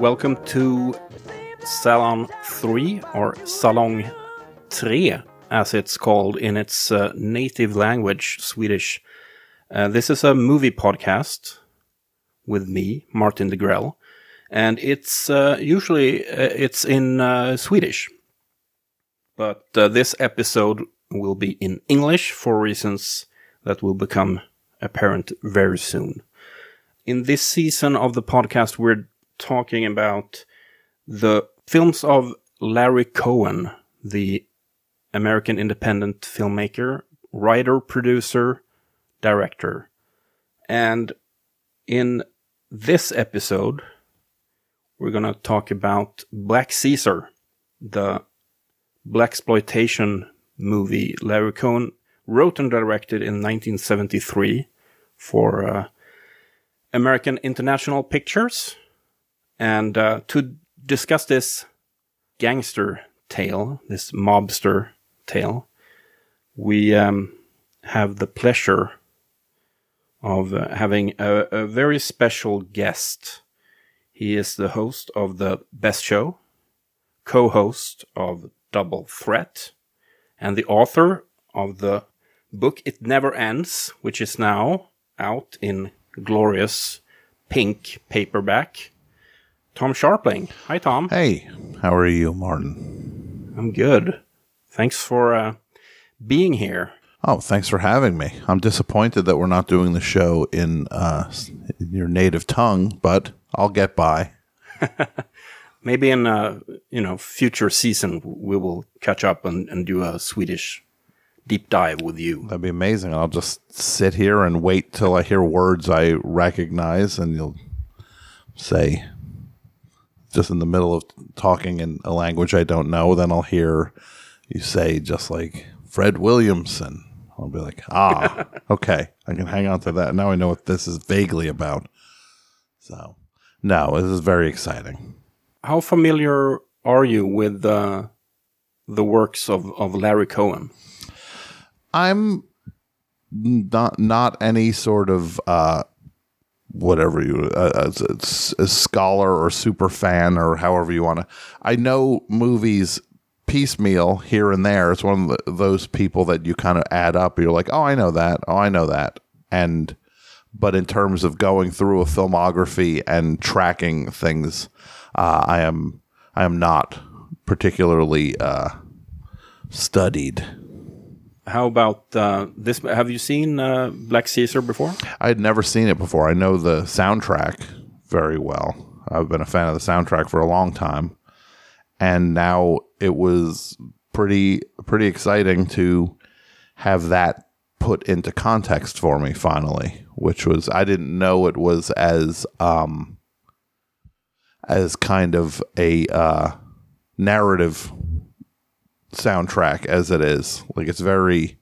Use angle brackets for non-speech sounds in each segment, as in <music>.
Welcome to Salon 3 or Salong 3 as it's called in its uh, native language, Swedish. Uh, this is a movie podcast with me, Martin Degrell, and it's uh, usually uh, it's in uh, Swedish. But uh, this episode will be in English for reasons that will become apparent very soon. In this season of the podcast, we're talking about the films of Larry Cohen, the American independent filmmaker, writer, producer, director. And in this episode, we're going to talk about Black Caesar, the black exploitation movie Larry Cohen wrote and directed in 1973 for uh, American International Pictures. And uh, to discuss this gangster tale, this mobster tale, we um, have the pleasure of uh, having a, a, very special guest. He is the host of the Best Show, co host of Double Threat, and the author of the book It Never Ends, which is now out in glorious pink paperback. Tom Scharpling. Hi, Tom. Hey, how are you, Martin? I'm good. Thanks for uh, being here. Oh, thanks for having me. I'm disappointed that we're not doing the show in, uh, in your native tongue, but I'll get by. <laughs> Maybe in a you know future season we will catch up and, and do a Swedish deep dive with you. That'd be amazing. I'll just sit here and wait till I hear words I recognize, and you'll say just in the middle of talking in a language I don't know, then I'll hear you say just like Fred Williamson. I'll be like, ah, <laughs> okay, I can hang on to that. Now I know what this is vaguely about. So, no, this is very exciting. How familiar are you with uh, the works of, of Larry Cohen? I'm not not any sort of uh, whatever you uh, a, a, scholar or super fan or however you want to. I know movies piecemeal here and there. It's one of the, those people that you kind of add up. You're like, oh, I know that. Oh, I know that. And but in terms of going through a filmography and tracking things, uh, I am I am not particularly uh, studied how about uh, this? Have you seen uh, Black Caesar before? I had never seen it before. I know the soundtrack very well. I've been a fan of the soundtrack for a long time, and now it was pretty pretty exciting to have that put into context for me finally, which was I didn't know it was as um as kind of a uh, narrative soundtrack as it is. Like it's very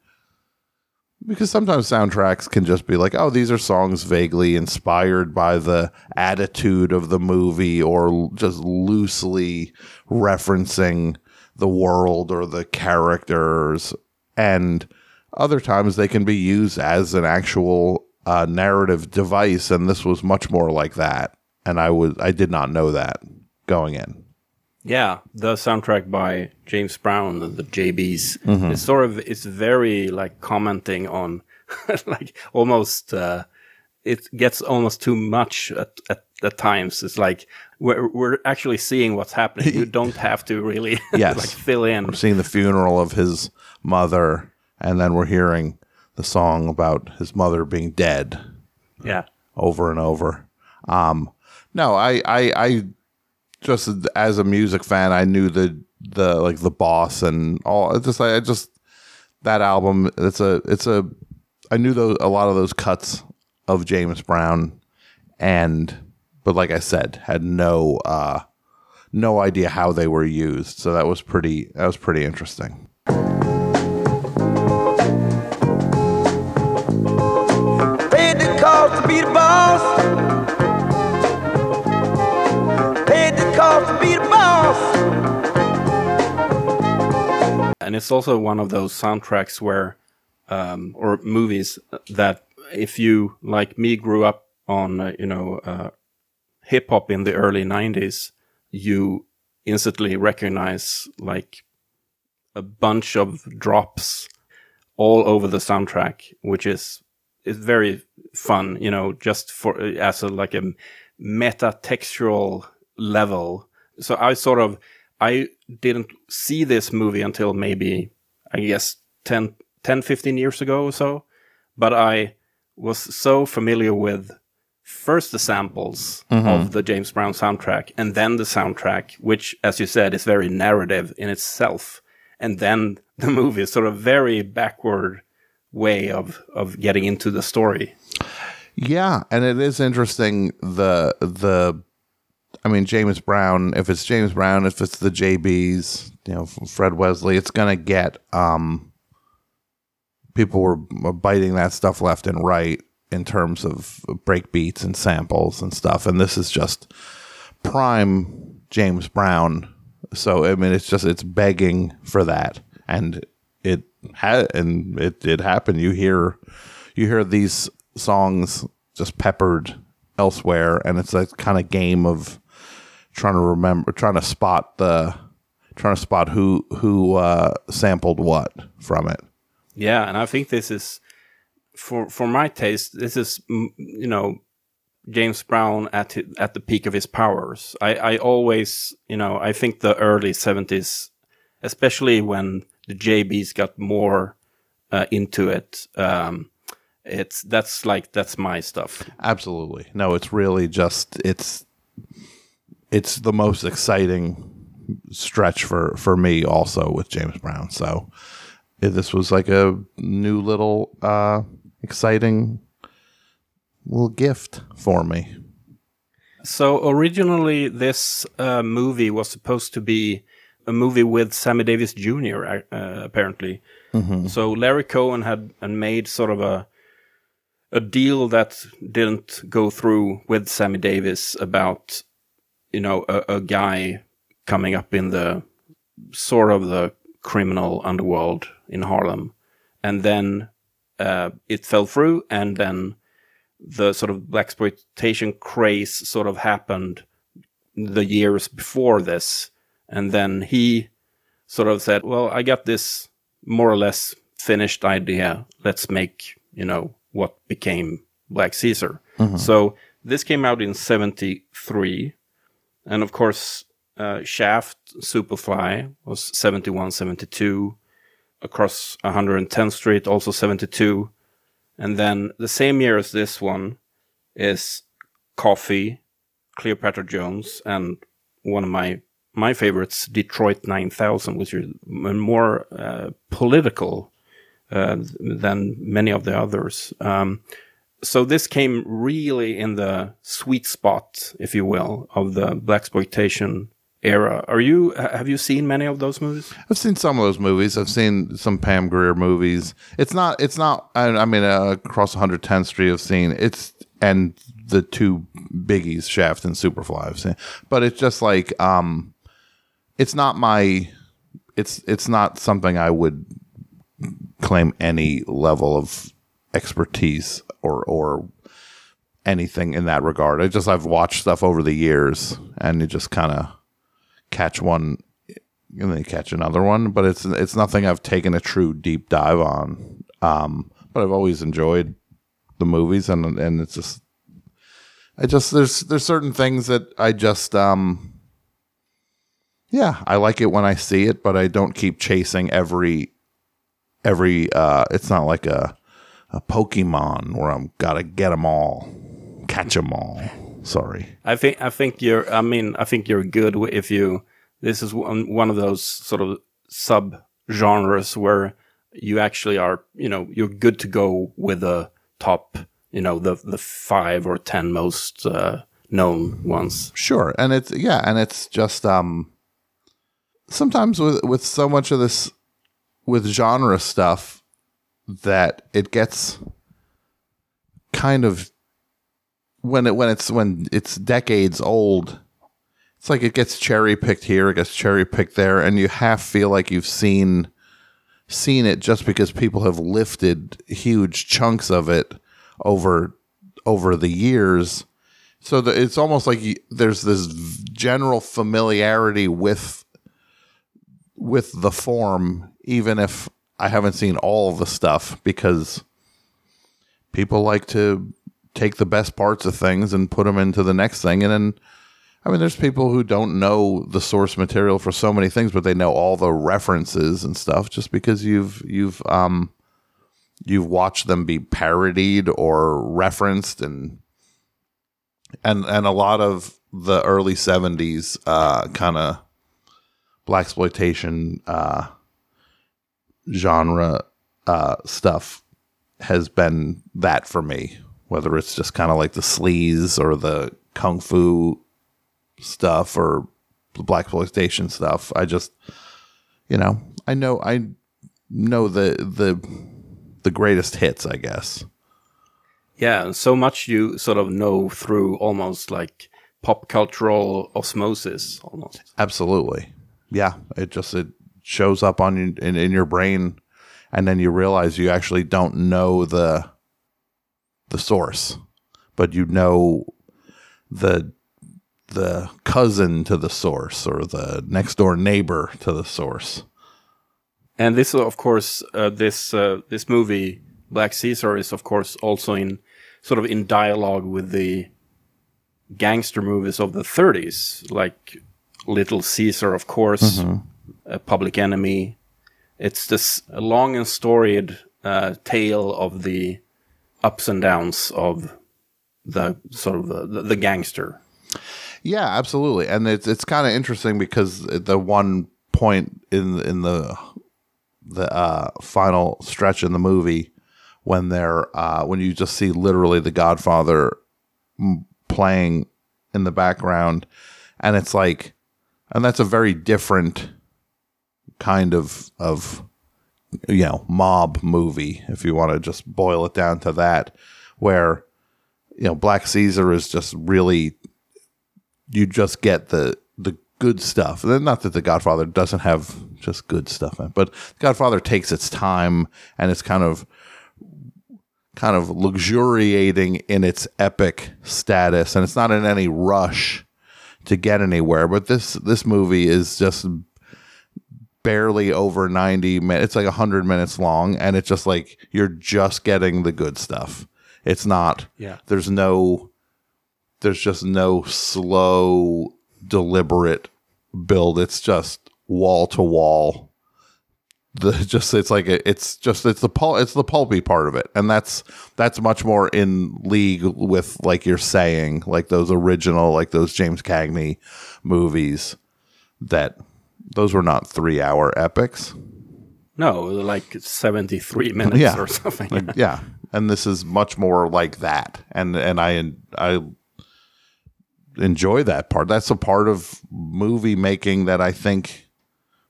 because sometimes soundtracks can just be like, oh, these are songs vaguely inspired by the attitude of the movie or just loosely referencing the world or the characters. And other times they can be used as an actual uh, narrative device. And this was much more like that. And I was, I did not know that going in. Yeah, the soundtrack by James Brown, the, the JBs, mm-hmm. it's sort of it's very like commenting on <laughs> like almost uh, it gets almost too much at, at, at times. It's like we're we're actually seeing what's happening. You <laughs> don't have to really <laughs> yes. like fill in. We're seeing the funeral of his mother, and then we're hearing the song about his mother being dead. Yeah, over and over. Um, no, I I I just as a music fan, I knew the the like the boss and all. It's just I just that album. It's a it's a I knew those a lot of those cuts of James Brown, and but like I said, had no uh no idea how they were used. So that was pretty that was pretty interesting. It's also one of those soundtracks where, um, or movies that if you, like me, grew up on, uh, you know, uh, hip hop in the early 90s, you instantly recognize like a bunch of drops all over the soundtrack, which is is very fun, you know, just for as a like a meta textual level. So I sort of I didn't see this movie until maybe I guess 10, 10 15 years ago or so, but I was so familiar with first the samples mm-hmm. of the James Brown soundtrack and then the soundtrack, which, as you said, is very narrative in itself. And then <laughs> the movie is sort of very backward way of, of getting into the story. Yeah, and it is interesting the the I mean James Brown, if it's James Brown, if it's the JBs, you know, Fred Wesley, it's going to get um people were biting that stuff left and right in terms of break beats and samples and stuff and this is just prime James Brown. So I mean it's just it's begging for that and it had and it did happen. You hear you hear these songs just peppered elsewhere and it's a kind of game of trying to remember trying to spot the trying to spot who who uh sampled what from it Yeah, and I think this is for for my taste. This is mm, you know James Brown at hi- at the peak of his powers. I I always you know I think the early seventies, especially when the JBs got more uh, into it. Um, it's that's like that's my stuff. absolutely no it's really just it's it's the most exciting stretch for for me also with James Brown so this was like a new little uh exciting little gift for me So originally, this uh, movie was supposed to be a movie with Sammy Davis Jr. Uh, apparently. So Larry Cohen had, had made sort of a a deal that didn't go through with Sammy Davis about you know a, a guy coming up in the sort of the criminal underworld in Harlem, and then uh, it fell through, and then the sort of black exploitation craze sort of happened the years before this, and then he sort of said, "Well, I got this more or less finished idea. Let's make you know what became Black Caesar." So this came out in '73, and of course, uh, Shaft, Superfly was 71, 72. Across 110th Street, also 72. And then the same year as this one is Coffy, Cleopatra Jones, and one of my my favorites, Detroit 9000, which is more uh, political uh, than many of the others. Um, so this came really in the sweet spot, if you will, of the black exploitation era. Are you have you seen many of those movies? I've seen some of those movies. I've seen some Pam Grier movies. It's not. It's not. I, I mean, uh, across 110th Street, I've seen it's and the two biggies, Shaft and Superfly. I've seen, but it's just like um, it's not my. It's it's not something I would claim any level of expertise or or anything in that regard. I just I've watched stuff over the years, and you just kind of catch one and then catch another one, but it's it's nothing I've taken a true deep dive on. Um, but I've always enjoyed the movies, and and it's just I just there's there's certain things that I just um yeah I like it when I see it, but I don't keep chasing every every. uh It's not like a a Pokemon where I'm gotta get them all, catch them all. Sorry. I think I think you're. I mean, I think you're good if you. This is one one of those sort of sub genres where you actually are. You know, you're good to go with the top. You know, the the five or ten most uh, known ones. Sure, and it's yeah, and it's just um sometimes with with so much of this with genre stuff that it gets kind of when it when it's when it's decades old it's like it gets cherry picked here it gets cherry picked there and you half feel like you've seen seen it just because people have lifted huge chunks of it over over the years. So the, it's almost like you, there's this general familiarity with with the form, even if I haven't seen all the stuff, because people like to take the best parts of things and put them into the next thing, and then. I mean, there's people who don't know the source material for so many things, but they know all the references and stuff just because you've you've um you've watched them be parodied or referenced and and and a lot of the early 70s uh kind of black exploitation uh genre uh stuff has been that for me whether it's just kind of like the sleaze or the kung fu stuff or the black exploitation stuff i just you know i know i know the the the greatest hits i guess Yeah, so much you sort of know through almost like pop cultural osmosis, almost. Absolutely. Yeah. It just it shows up on you in, in your brain and then you realize you actually don't know the the source, but you know the the cousin to the source or the next door neighbor to the source. And this, of course, uh, this uh, this movie, Black Caesar, is of course also in sort of in dialogue with the gangster movies of the 30s, like Little Caesar, of course, uh, Public Enemy. It's this long and storied uh, tale of the ups and downs of the sort of the, the gangster. Yeah, absolutely. And it's it's kind of interesting because the one point in in the the uh, final stretch in the movie when they're uh, when you just see literally the Godfather playing in the background, and it's like, and that's a very different kind of of you know mob movie if you want to just boil it down to that, where you know Black Caesar is just really you just get the the good stuff. Not that the Godfather doesn't have just good stuff, but Godfather takes its time and it's kind of kind of luxuriating in its epic status, and it's not in any rush to get anywhere. But this this movie is just barely over 90 minutes it's like 100 minutes long and it's just like you're just getting the good stuff. It's not Yeah. there's no there's just no slow deliberate build. It's just wall to wall. The <laughs> just it's like a, it's just it's the pul- it's the pulpy part of it. And that's that's much more in league with like you're saying like those original like those James Cagney movies that those were not 3 hour epics No, like 73 minutes Yeah. or something. Like, yeah, and this is much more like that, and and I I enjoy that part. That's a part of movie making that I think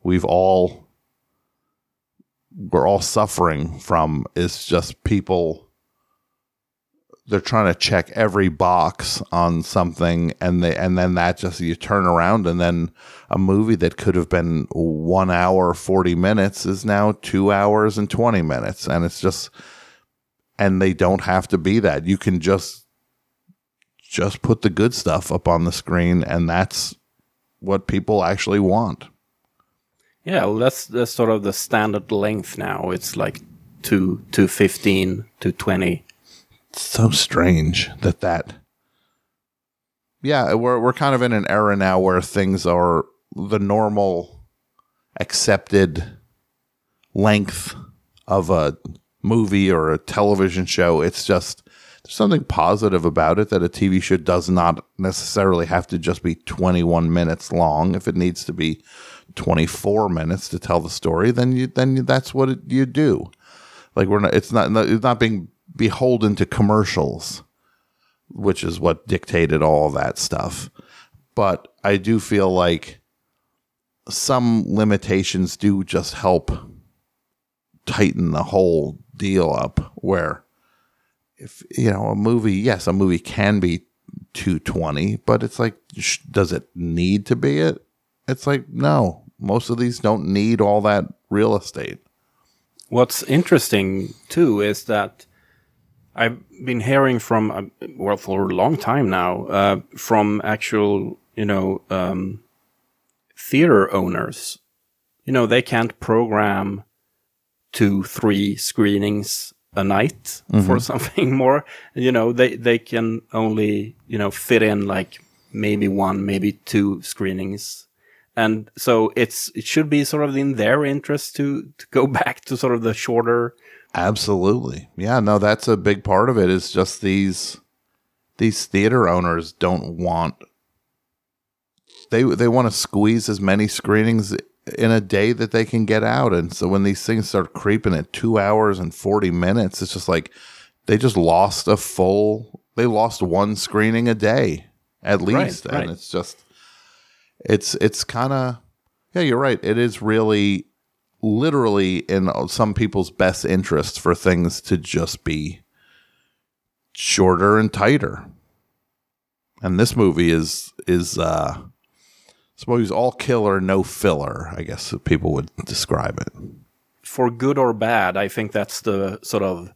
we've all we're all suffering from. Is just people they're trying to check every box on something and they and then that just you turn around and then a movie that could have been 1 hour 40 minutes is now 2 hours and 20 minutes and it's just and they don't have to be that you can just just put the good stuff up on the screen and that's what people actually want Yeah, well, that's that's sort of the standard length now. It's like two two fifteen to twenty. It's so strange that that yeah we're we're kind of in an era now where things are the normal accepted length of a movie or a television show. It's just there's something positive about it that a TV show does not necessarily have to just be 21 minutes long. If it needs to be 24 minutes to tell the story then you then that's what it, you do. Like we're not it's not it's not being beholden to commercials which is what dictated all that stuff. But i do feel like some limitations do just help tighten the whole deal up where if you know a movie yes a movie can be 220 but it's like sh- does it need to be it? It's like no most of these don't need all that real estate. What's interesting too is that I've been hearing from uh, well for a long time now uh, from actual you know um, theater owners. You know they can't program two, three screenings a night for mm-hmm. something <laughs> more. You know they they can only you know fit in like maybe one, maybe two screenings. And so it's it should be sort of in their interest to, to go <laughs> back to sort of the shorter Absolutely. Yeah, no, that's a big part of it is just these these theater owners don't want they they want to squeeze as many screenings in a day that they can get out and so when these things start creeping at 2 hours and 40 minutes it's just like they just lost a full they lost one screening a day at least right. and it's just it's it's kind of yeah you're right it is really literally in some people's best interest for things to just be shorter and tighter. And this movie is is uh suppose all killer, no filler, I guess people would describe it. for good or bad, I think that's the sort of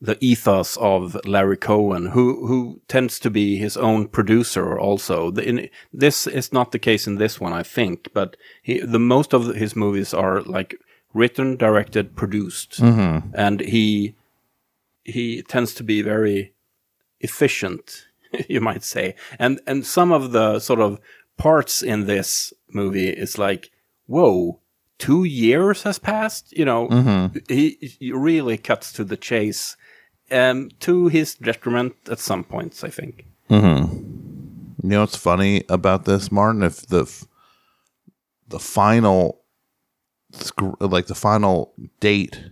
the ethos of Larry Cohen, who who tends to be his own producer also. The, in, this is not the case in this one, I think, but he, the most of his movies are like written, directed, produced, mm-hmm. and he he tends to be very efficient, <laughs> you might say. And and some of the sort of parts in this movie is like, whoa, two years has passed. You know, he, he really cuts to the chase, um, to his detriment at some points. I think. You know what's funny about this, Martin? If the the final like the final date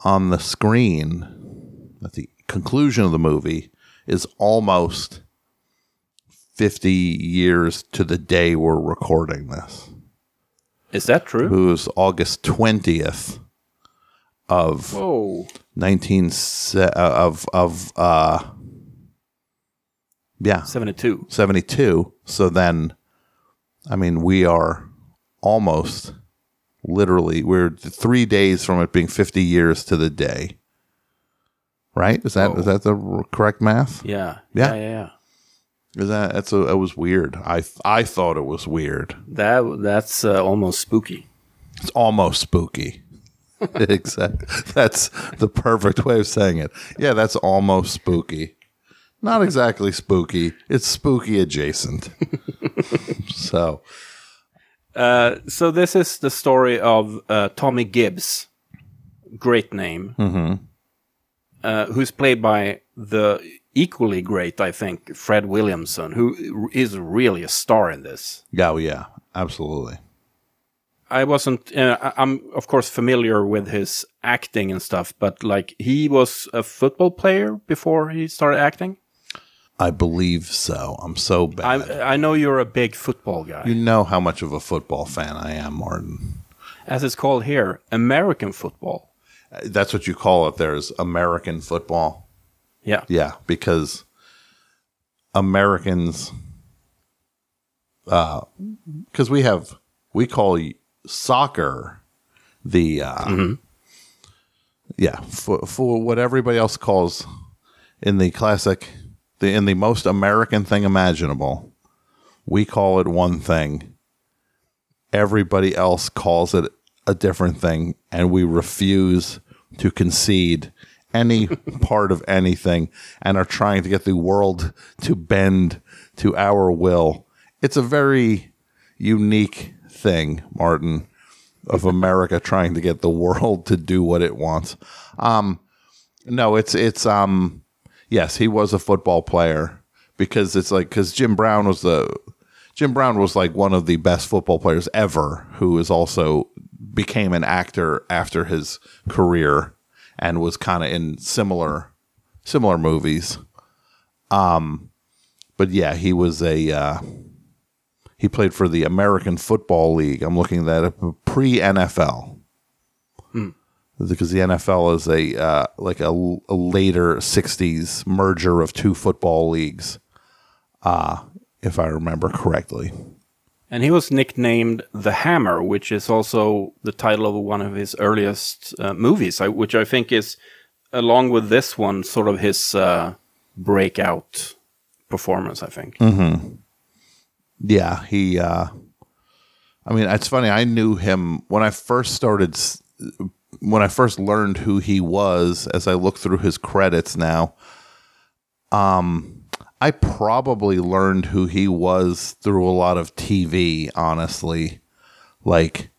on the screen at the conclusion of the movie is almost 50 years to the day we're recording this. Is that true? Was August 20th of Whoa! 19 se- uh, of of uh yeah, Seventy-two. 72. So then, I mean, we are almost literally, we're three days from it being 50 years to the day. Right? Is that is that the correct math? Yeah. Yeah. Yeah. Yeah. Is that that's a, that was weird. I I thought it was weird. That that's uh, almost spooky. It's almost spooky. <laughs> exactly. That's the perfect way of saying it. Yeah, that's almost spooky. Not exactly spooky. It's spooky adjacent. <laughs> so, Uh, so this is the story of uh, Tommy Gibbs, great name, uh, who's played by the equally great, I think, Fred Williamson, who is really a star in this. yeah, oh, yeah, absolutely. I wasn't. Uh, I'm of course familiar with his acting and stuff, but like he was a football player before he started acting. I believe so. I'm so bad. I I know you're a big football guy, you know how much of a football fan I am, Martin. as it's called here, American football. That's what you call it. There's American football. Yeah, Yeah, because Americans, because we have, we call soccer the, uh, yeah, for, for what everybody else calls in the classic, the in the most American thing imaginable, we call it one thing. Everybody else calls it a different thing, and we refuse to concede any part of anything and are trying to get the world to bend to our will. It's a very unique thing, Martin, of America <laughs> trying to get the world to do what it wants. Um, no, it's it's um, yes, he was a football player because it's like because Jim Brown was the Jim Brown was like one of the best football players ever, who is also became an actor after his career and was kind of in similar similar movies. Um, but yeah, he was a uh, he played for the American Football League. I'm looking at that pre NFL because the NFL is a uh, like a, a later '60s merger of two football leagues, uh, if I remember correctly. And he was nicknamed the Hammer, which is also the title of one of his earliest uh, movies, which I think is along with this one, sort of his uh, breakout performance. I think. Yeah, he. Uh, I mean, it's funny. I knew him when I first started. When I first learned who he was, as I look through his credits now, um, I probably learned who he was through a lot of TV. Honestly, like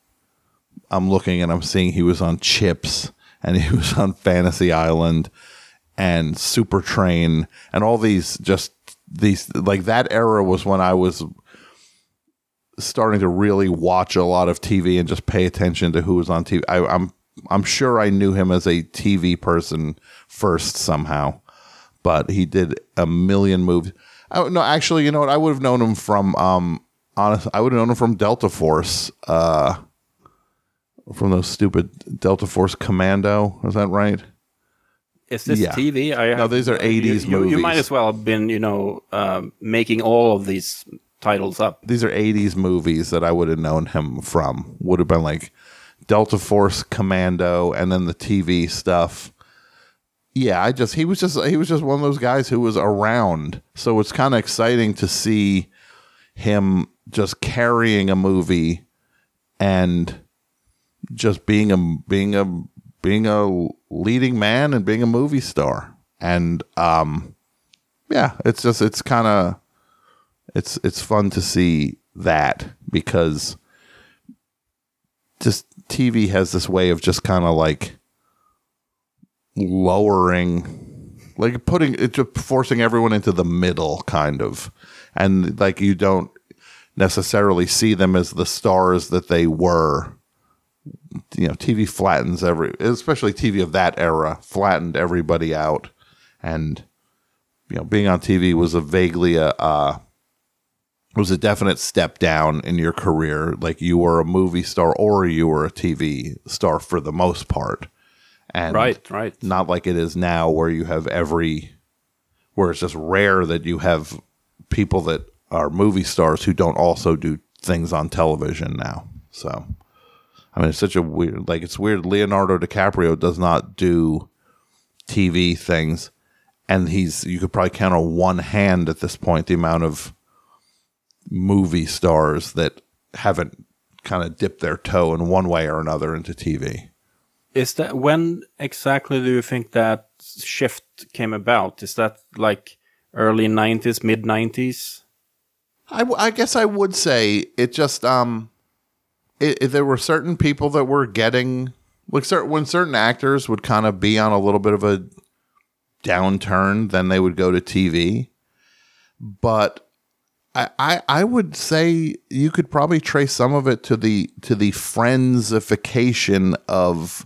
I'm looking and I'm seeing he was on Chips and he <laughs> was on Fantasy Island and Super Train and all these just these like that era was when I was starting to really watch a lot of TV and just pay attention to who was on TV. I, I'm I'm sure I knew him as a TV person first somehow, but he did a million movies. Oh no, actually, you know what? I would have known him from um honest. I would have known him from Delta Force. Uh, from those stupid Delta Force Commando. Is that right? Is this Yeah. TV? I No, these are 80s you, you, you might as well have been, you know, um, making all of these titles up. these are 80s movies that I would have known him from. Would have been like Delta Force Commando and then the TV stuff. Yeah, I just he was just he was just one of those guys who was around. So it's kind of exciting to see him just carrying a movie and just being a being a being a leading man and being a movie star. And um yeah, it's just it's kind of it's it's fun to see that because just TV has this way of just kind of like lowering like putting it just forcing everyone into the middle kind of and like you don't necessarily see them as the stars that they were you know TV flattens every especially TV of that era flattened everybody out and you know being on TV was a vaguely a uh was a definite step down in your career. Like you were a movie star or you were a TV star for the most part. And Right, right. not like it is now where you have every where it's just rare that you have people that are movie stars who don't also do things on television now. So I mean it's such a weird like it's weird Leonardo DiCaprio does not do TV things and he's you could probably count on one hand at this point the amount of movie stars that haven't kind of dipped their toe in one way or another into TV. Is that when exactly do you think that shift came about? Is that like early 90s, mid 90s? I, guess I would say it just um, it, it- there were certain people that were getting like certain when certain actors would kind of be on a little bit of a downturn, then they would go to TV. But I, I I would say you could probably trace some of it to the to the friendsification of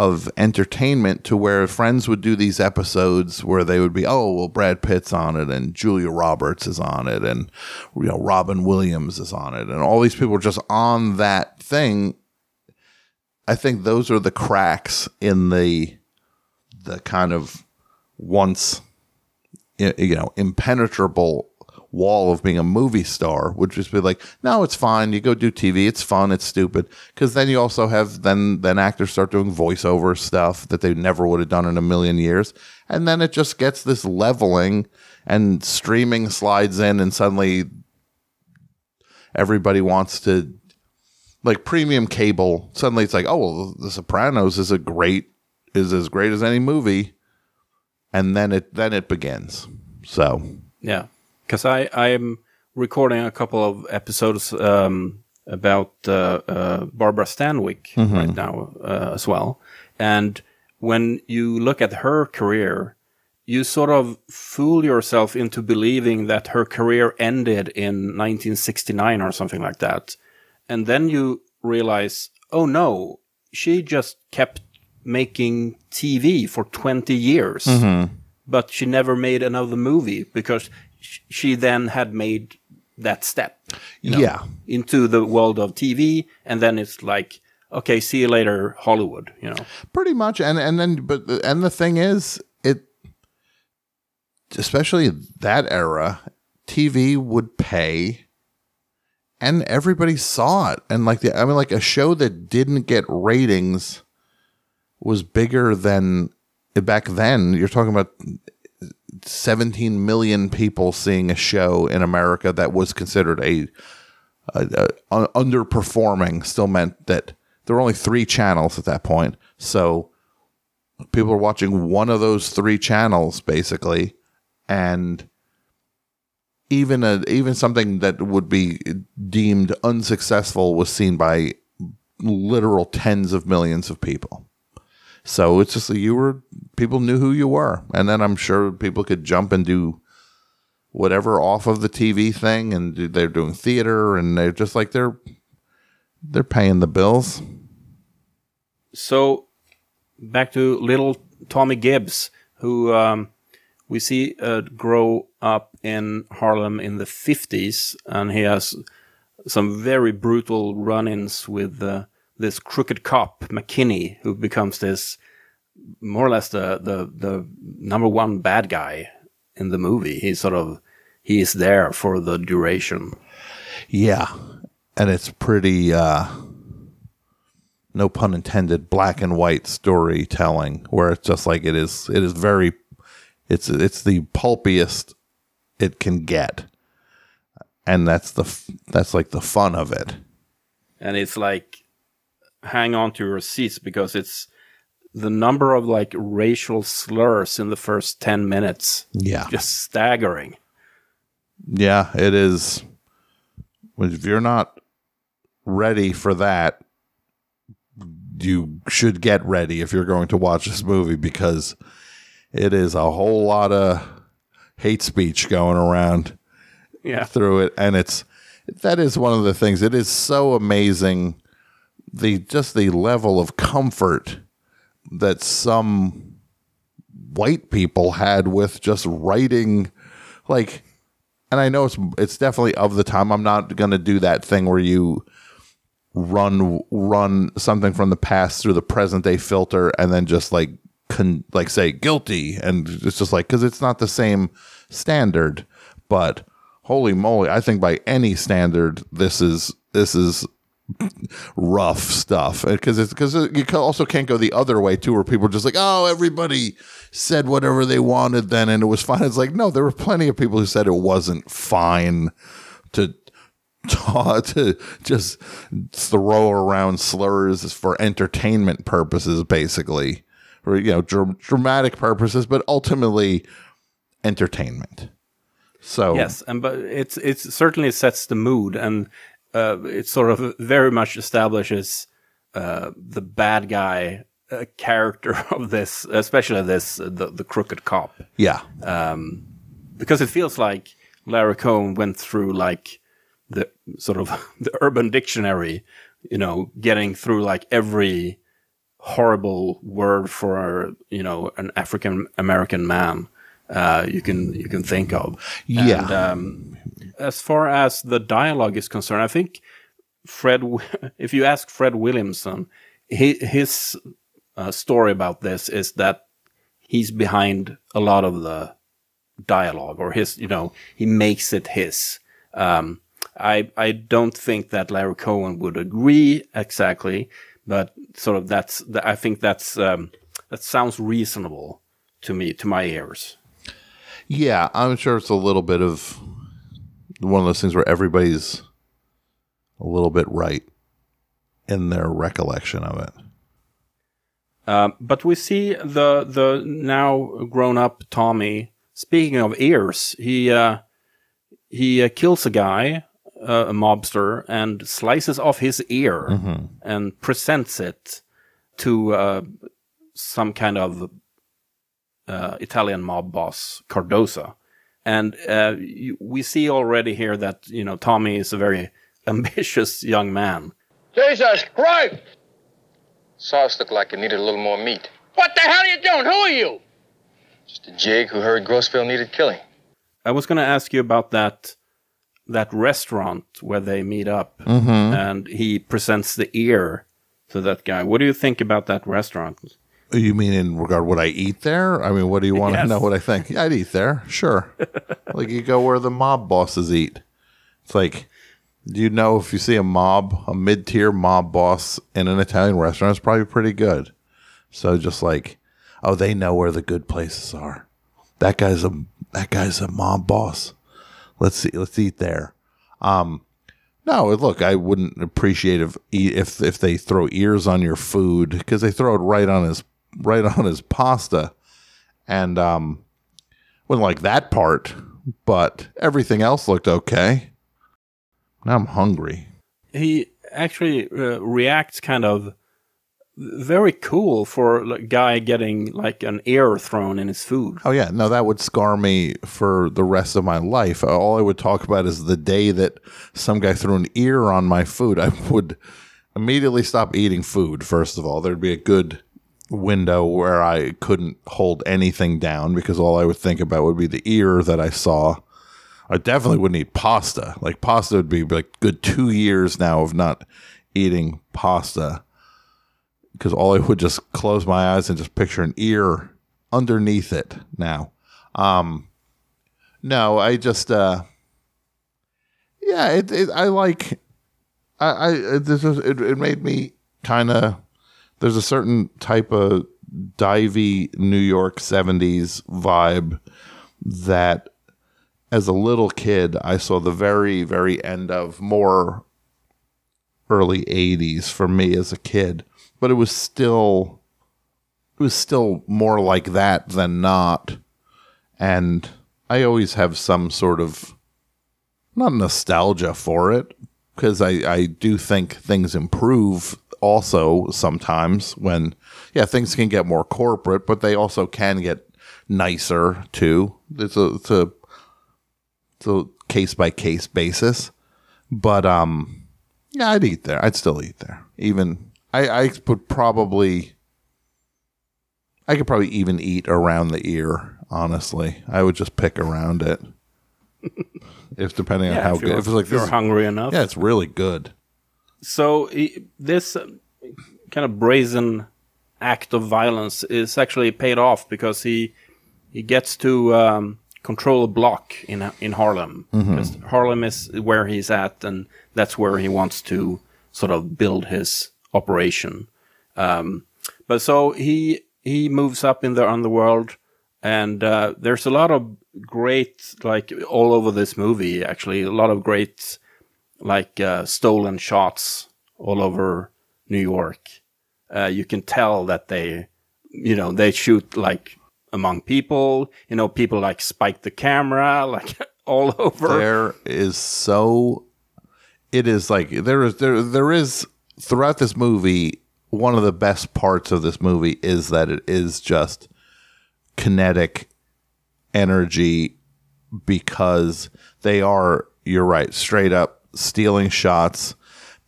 of entertainment to where friends would do these episodes where they would be, oh, well, Brad Pitt's on it and Julia Roberts is on it and, you know, Robin Williams is on it. And all these people are just on that thing. I think those are the cracks in the, the kind of once, you know, impenetrable wall of being a movie star would just be like, no, it's fine. You go do TV. It's fun. It's stupid. Because then you also have then then actors start doing voiceover stuff that they never would have done in a million years, and then it just gets this leveling, and streaming slides in, and suddenly everybody wants to like premium cable. Suddenly it's like, oh, well, The Sopranos is a great is as great as any movie, and then it then it begins. So Yeah, because I I'm recording a couple of episodes um, about uh, uh, Barbara Stanwyck right now uh, as well, and when you look at her career, you sort of fool yourself into believing that her career ended in 1969 or something like that, and then you realize, oh no, she just kept making TV for 20 years. But she never made another movie because she then had made that step you know, Yeah. into the world of TV, and then it's like, okay, see you later, Hollywood. You know, pretty much and and then but and the thing is it especially that era tv would pay and everybody saw it and like the i mean like a show that didn't get ratings was bigger than back then. You're talking about 17 million people seeing a show in America that was considered a, a, a underperforming. Still meant that there were only three channels at that point, so people are watching one of those three channels basically, and even a even something that would be deemed unsuccessful was seen by literal tens of millions of people. So it's just that you were people knew who you were, and then I'm sure people could jump and do whatever off of the TV thing, and they're doing theater, and they're just like they're they're paying the bills. So back to little Tommy Gibbs, who um, we see uh, grow up in Harlem in the 50s, and he has some very brutal run ins with uh, this crooked cop, McKinney, who becomes this more or less the, the, the number one bad guy in the movie. He's sort of, he is there for the duration. Yeah. And it's pretty, uh, no pun intended, black and white storytelling where it's just like it is, it is very, it's, it's the pulpiest it can get. And that's the, that's like the fun of it. And it's like, hang on to your seats because it's the number of like racial slurs in the first 10 minutes. Yeah. Just staggering. Yeah, it is. If you're not ready for that, you should get ready if you're going to watch this movie because it is a whole lot of hate speech going around yeah. through it. And it's, that is one of the things. It is so amazing the just the level of comfort that some white people had with just writing like and I know it's it's definitely of the time. I'm not going to do that thing where you run run something from the past through the present day filter and then just like con, like say guilty and it's just like cuz it's not the same standard, but holy moly, I think by any standard this is this is rough stuff because it's because you also can't go the other way too where people are just like oh everybody said whatever they wanted then and it was fine. It's like no there were plenty of people who said it wasn't fine to <laughs> to just throw around slurs for entertainment purposes basically or you know dr- dramatic purposes but ultimately entertainment. So yes and but it's it certainly sets the mood and uh, it sort of very much establishes uh, the bad guy uh, character <laughs> of this, especially this the, the crooked cop. Yeah, um, because it feels like Larry Cohen went through like the sort of <laughs> the Urban Dictionary, you know, getting through like every horrible word for you know an African American man uh, you can you can think of. Yeah. And, um, as far as the dialogue is concerned, I think Fred, <laughs> if you ask Fred Williamson, he, his uh, story about this is that he's behind a lot of the dialogue, or his, you know, he makes it his. Um, I I don't think that Larry Cohen would agree exactly, but sort of that's I think that's um, that sounds reasonable to me to my ears. Yeah, I'm sure it's a little bit of one of those things where everybody's a little bit right in their recollection of it. Uh, but we see the the now grown up Tommy. Speaking of ears, he uh, he uh, kills a guy, uh, a mobster, and slices off his ear mm-hmm. and presents it to uh, some kind of uh, Italian mob boss Cardoza and uh, we see already here that you know Tommy is a very <laughs> ambitious young man. Jesus Christ! Sauce looked like it needed a little more meat. What the hell are you doing? Who are you? Just a jig who heard Grossville needed killing. I was going to ask you about that that restaurant where they meet up, mm-hmm. and he presents the ear to that guy. What do you think about that restaurant? You mean in regard what I eat there? I mean, what do you want Yes. to know what I think? Yeah, I'd eat there, sure. <laughs> like you go where the mob bosses eat. It's like, do you know if you see a mob, a mid-tier mob boss in an Italian restaurant, it's probably pretty good. So just like, oh, they know where the good places are. That guy's a that guy's a mob boss. Let's see, let's eat there. Um, no, look, I wouldn't appreciate if if if they throw ears on your food because they throw it right on his right on his pasta, and um, wouldn't like that part, but everything else looked okay. Now I'm hungry. He actually uh, reacts kind of very cool for a guy getting like an ear thrown in his food. Oh yeah, no, that would scar me for the rest of my life. All I would talk about is the day that some guy threw an ear on my food. I would immediately stop eating food. First of all, there'd be a good window where I couldn't hold anything down because all I would think about would be the ear that I saw. I definitely wouldn't eat pasta. Like pasta would be like good two years now of not eating pasta because all I would just close my eyes and just picture an ear underneath it now. Um, no, I just, uh, yeah, it, it I like, I, I, this is, it, it made me kind of, there's a certain type of divey New York 70s vibe that as a little kid, I saw the very, very end of more early 80s for me as a kid but it was still it was still more like that than not. And I always have some sort of not nostalgia for it because I, I do think things improve also sometimes when yeah things can get more corporate but they also can get nicer too it's a it's a, it's a case by case basis but um yeah i'd eat there i'd still eat there even I, I would probably, I could probably even eat around the ear. Honestly, I would just pick around it. <laughs> if depending on how if good, if it's like if you're hungry enough. yeah, it's really good. So he, this uh, kind of brazen act of violence is actually paid off because he he gets to um, control a block in in Harlem. Because Harlem is where he's at, and that's where he wants to sort of build his operation. Um, but so he he moves up in the underworld, and uh, there's a lot of great like all over this movie. Actually, a lot of great like uh, stolen shots all over New York. Uh, you can tell that they, you know, they shoot like among people. You know, people like spike the camera <laughs> like all over. There is so, it is like there is there there is throughout this movie. One of the best parts of this movie is that it is just kinetic energy because they are you're right straight up stealing shots.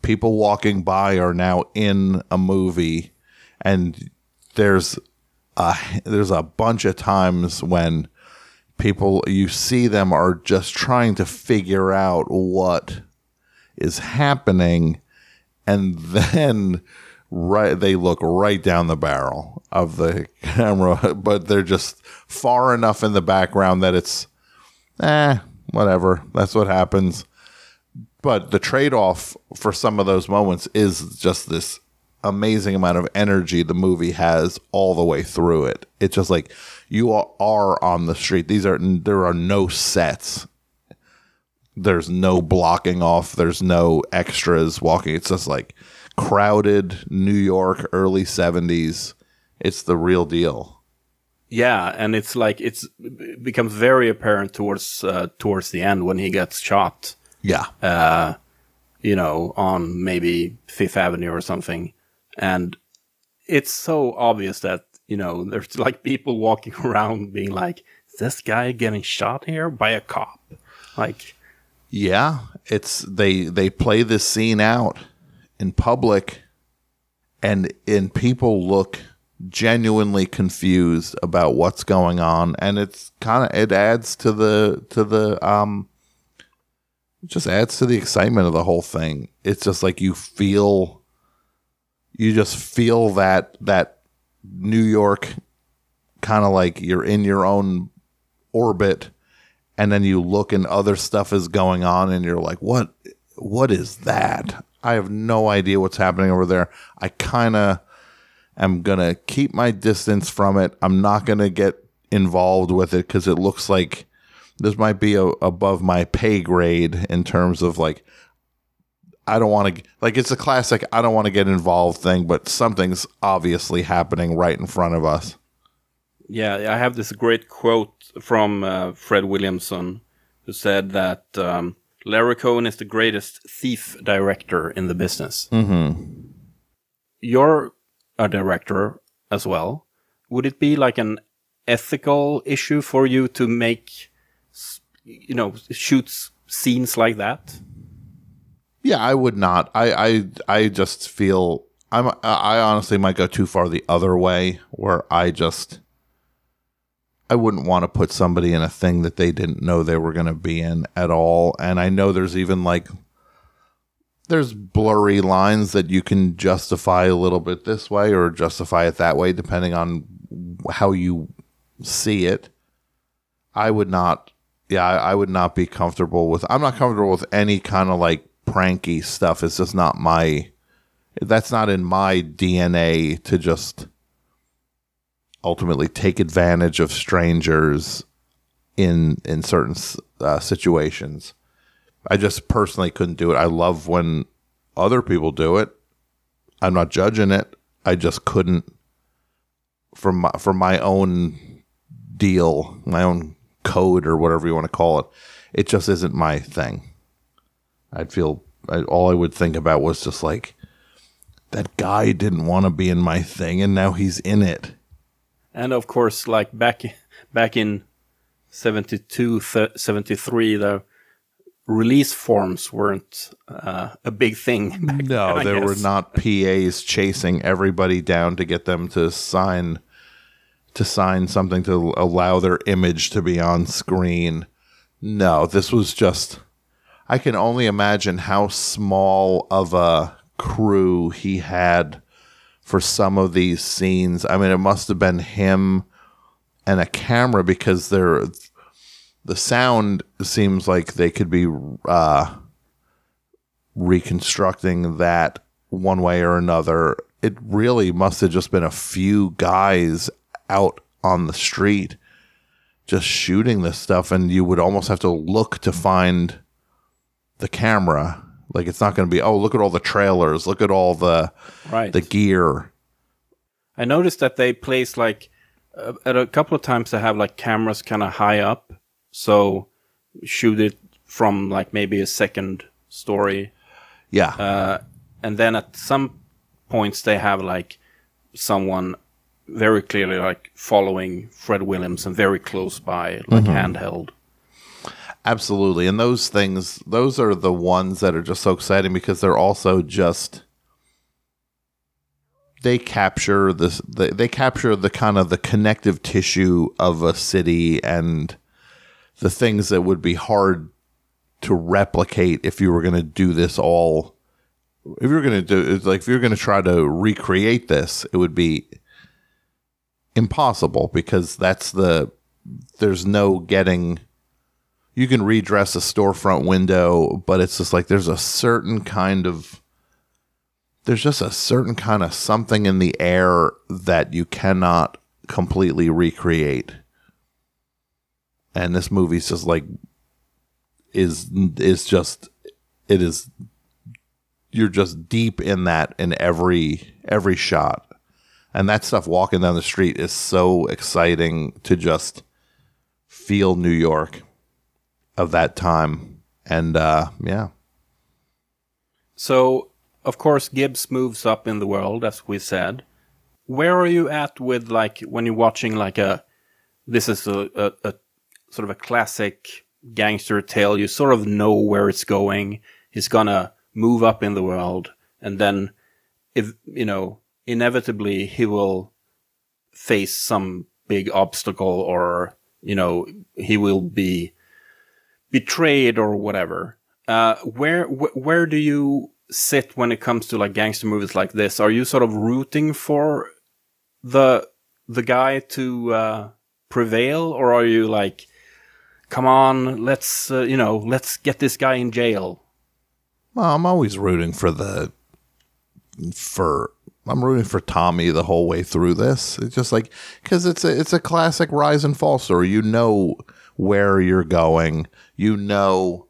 People walking by are now in a movie. And there's a there's a bunch of times when people you see them are just trying to figure out what is happening. And then right they look right down the barrel of the camera <laughs> but they're just far enough in the background that it's eh whatever. That's what happens but the trade-off for some of those moments is just this amazing amount of energy the movie has all the way through it. It's just like you are- on the street. These are there are no sets. There's no blocking off. There's no extras walking. It's just like crowded new york early 70s it's the real deal. Yeah, and it's like it's it becomes very apparent towards uh, towards the end when he gets shot. Yeah. Uh, you know, on maybe Fifth Avenue or something, and it's so obvious that you know <laughs> there's like people walking <laughs> around being like, "Is this guy getting shot here by a cop?" Like, Yeah, it's they they play this scene out in public and and people look genuinely confused about what's going on. And it's kind of it adds to the to the um it just adds to the excitement of the whole thing. It's just like you feel you just feel that that New York kind of like you're in your own orbit and then you look and other stuff is going on and you're like what what is that i have no idea what's happening over there i kind of am going to keep my distance from it. I'm not going to get involved with it because it looks like this might be a, above my pay grade in terms of like, I don't want to, like, it's a classic, I don't want to get involved thing, but something's obviously happening right in front of us. Yeah, I have this great quote from uh, Fred Williamson, who said that um, Larry Cohen is the greatest thief director in the business. Mm-hmm. You're a director as well. Would it be like an ethical issue for you to make, you know, shoots scenes like that? Yeah, I would not. I I I just feel I'm I honestly might go too far the other way where I just I wouldn't want to put somebody in a thing that they didn't know they were going to be in at all and I know there's even like there's blurry lines that you can justify a little bit this way or justify it that way depending on how you see it. I would not yeah, I, I would not be comfortable with I'm not comfortable with any kind of like pranky stuff. It's just not my that's not in my DNA to just ultimately take advantage of strangers in in certain uh, situations. I just personally couldn't do it. I love when other people do it. I'm not judging it. I just couldn't from my, from my own deal, my own code or whatever you want to call it. It just isn't my thing. I'd feel I, all I would think about was just like that guy didn't want to be in my thing and now he's in it. And of course, like back back in 72, th- 73, the release forms weren't uh, a big thing. <laughs> Back No, then, there were not PAs chasing everybody down to get them to sign to sign something to allow their image to be on screen. No, this was just I can only imagine how small of a crew he had for some of these scenes. I mean, it must have been him and a camera because they're the sound seems like they could be uh reconstructing that one way or another. It really must have just been a few guys out on the street just shooting this stuff, and you would almost have to look to find the camera. Like it's not going to be, oh, look at all the trailers, look at all the right. the gear. I noticed that they place like uh, at a couple of times they have like cameras kind of high up, so shoot it from like maybe a second story, Yeah, uh, and then at some points they have like someone very clearly like following Fred Williamson very close by, like mm-hmm. handheld. Absolutely. And those things, those are the ones that are just so exciting because they're also just they capture this they, they capture the kind of the connective tissue of a city and the things that would be hard to replicate if you were going to do this all if you're going to do it's like if you're going to try to recreate this it would be impossible because that's the there's no getting you can redress a storefront window, but it's just like there's a certain kind of there's just a certain kind of something in the air that you cannot completely recreate. And this movie's just like is is just it is you're just deep in that in every every shot. And that stuff walking down the street is so exciting to just feel New York of that time. And uh, yeah, So, of course, Gibbs moves up in the world, as we said. Where are you at with like when you're watching like a this is a, a, a sort of a classic gangster tale? You sort of know where it's going. He's gonna move up in the world, and then if you know inevitably he will face some big obstacle, or you know he will be betrayed or whatever. Uh, where wh- where do you sit when it comes to like gangster movies like this? Are you sort of rooting for the the guy to uh, prevail, or are you like, come on, let's uh, you know, let's get this guy in jail? well, I'm always rooting for the for I'm rooting for Tommy the whole way through this. It's just like because it's a it's a classic rise and fall story. You know where you're going. You know,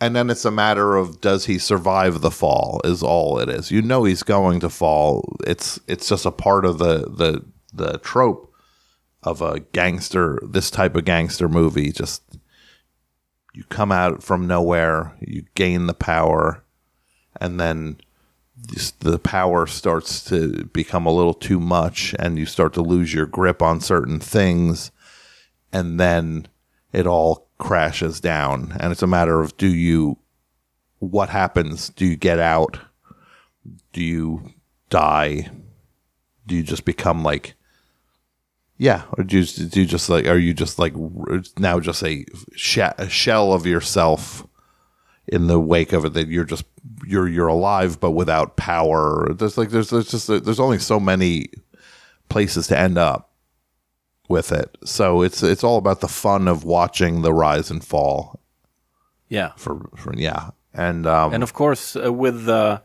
and then it's a matter of does he survive the fall? Is all it is. You know he's going to fall. It's it's just a part of the the the trope of a gangster. This type of gangster movie. Just you come out from nowhere. You gain the power, and then the power starts to become a little too much and you start to lose your grip on certain things and then it all crashes down. And it's a matter of do you what happens? Do you get out? Do you die? Do you just become like yeah or do you, do you just like are you just like now just a, a shell of yourself in the wake of it that you're just you're you're alive but without power. There's like there's there's just there's only so many places to end up with it. So it's it's all about the fun of watching the rise and fall. Yeah. For, for yeah. And um and of course uh, with the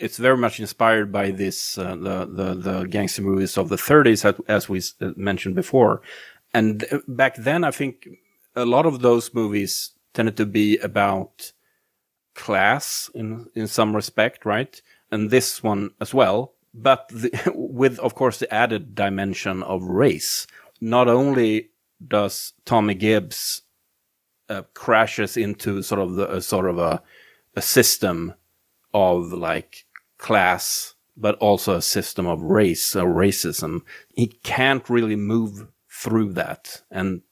it's very much inspired by this uh, the, the the gangster movies of the 30s as, we uh, mentioned before. And uh, back then I think a lot of those movies tended to be about class in in some respect, right? And this one as well, but the, <laughs> with of course the added dimension of race. Not only does Tommy Gibbs uh, crashes into sort of the a sort of a a system of like class, but also a system of race or racism. He can't really move through that, and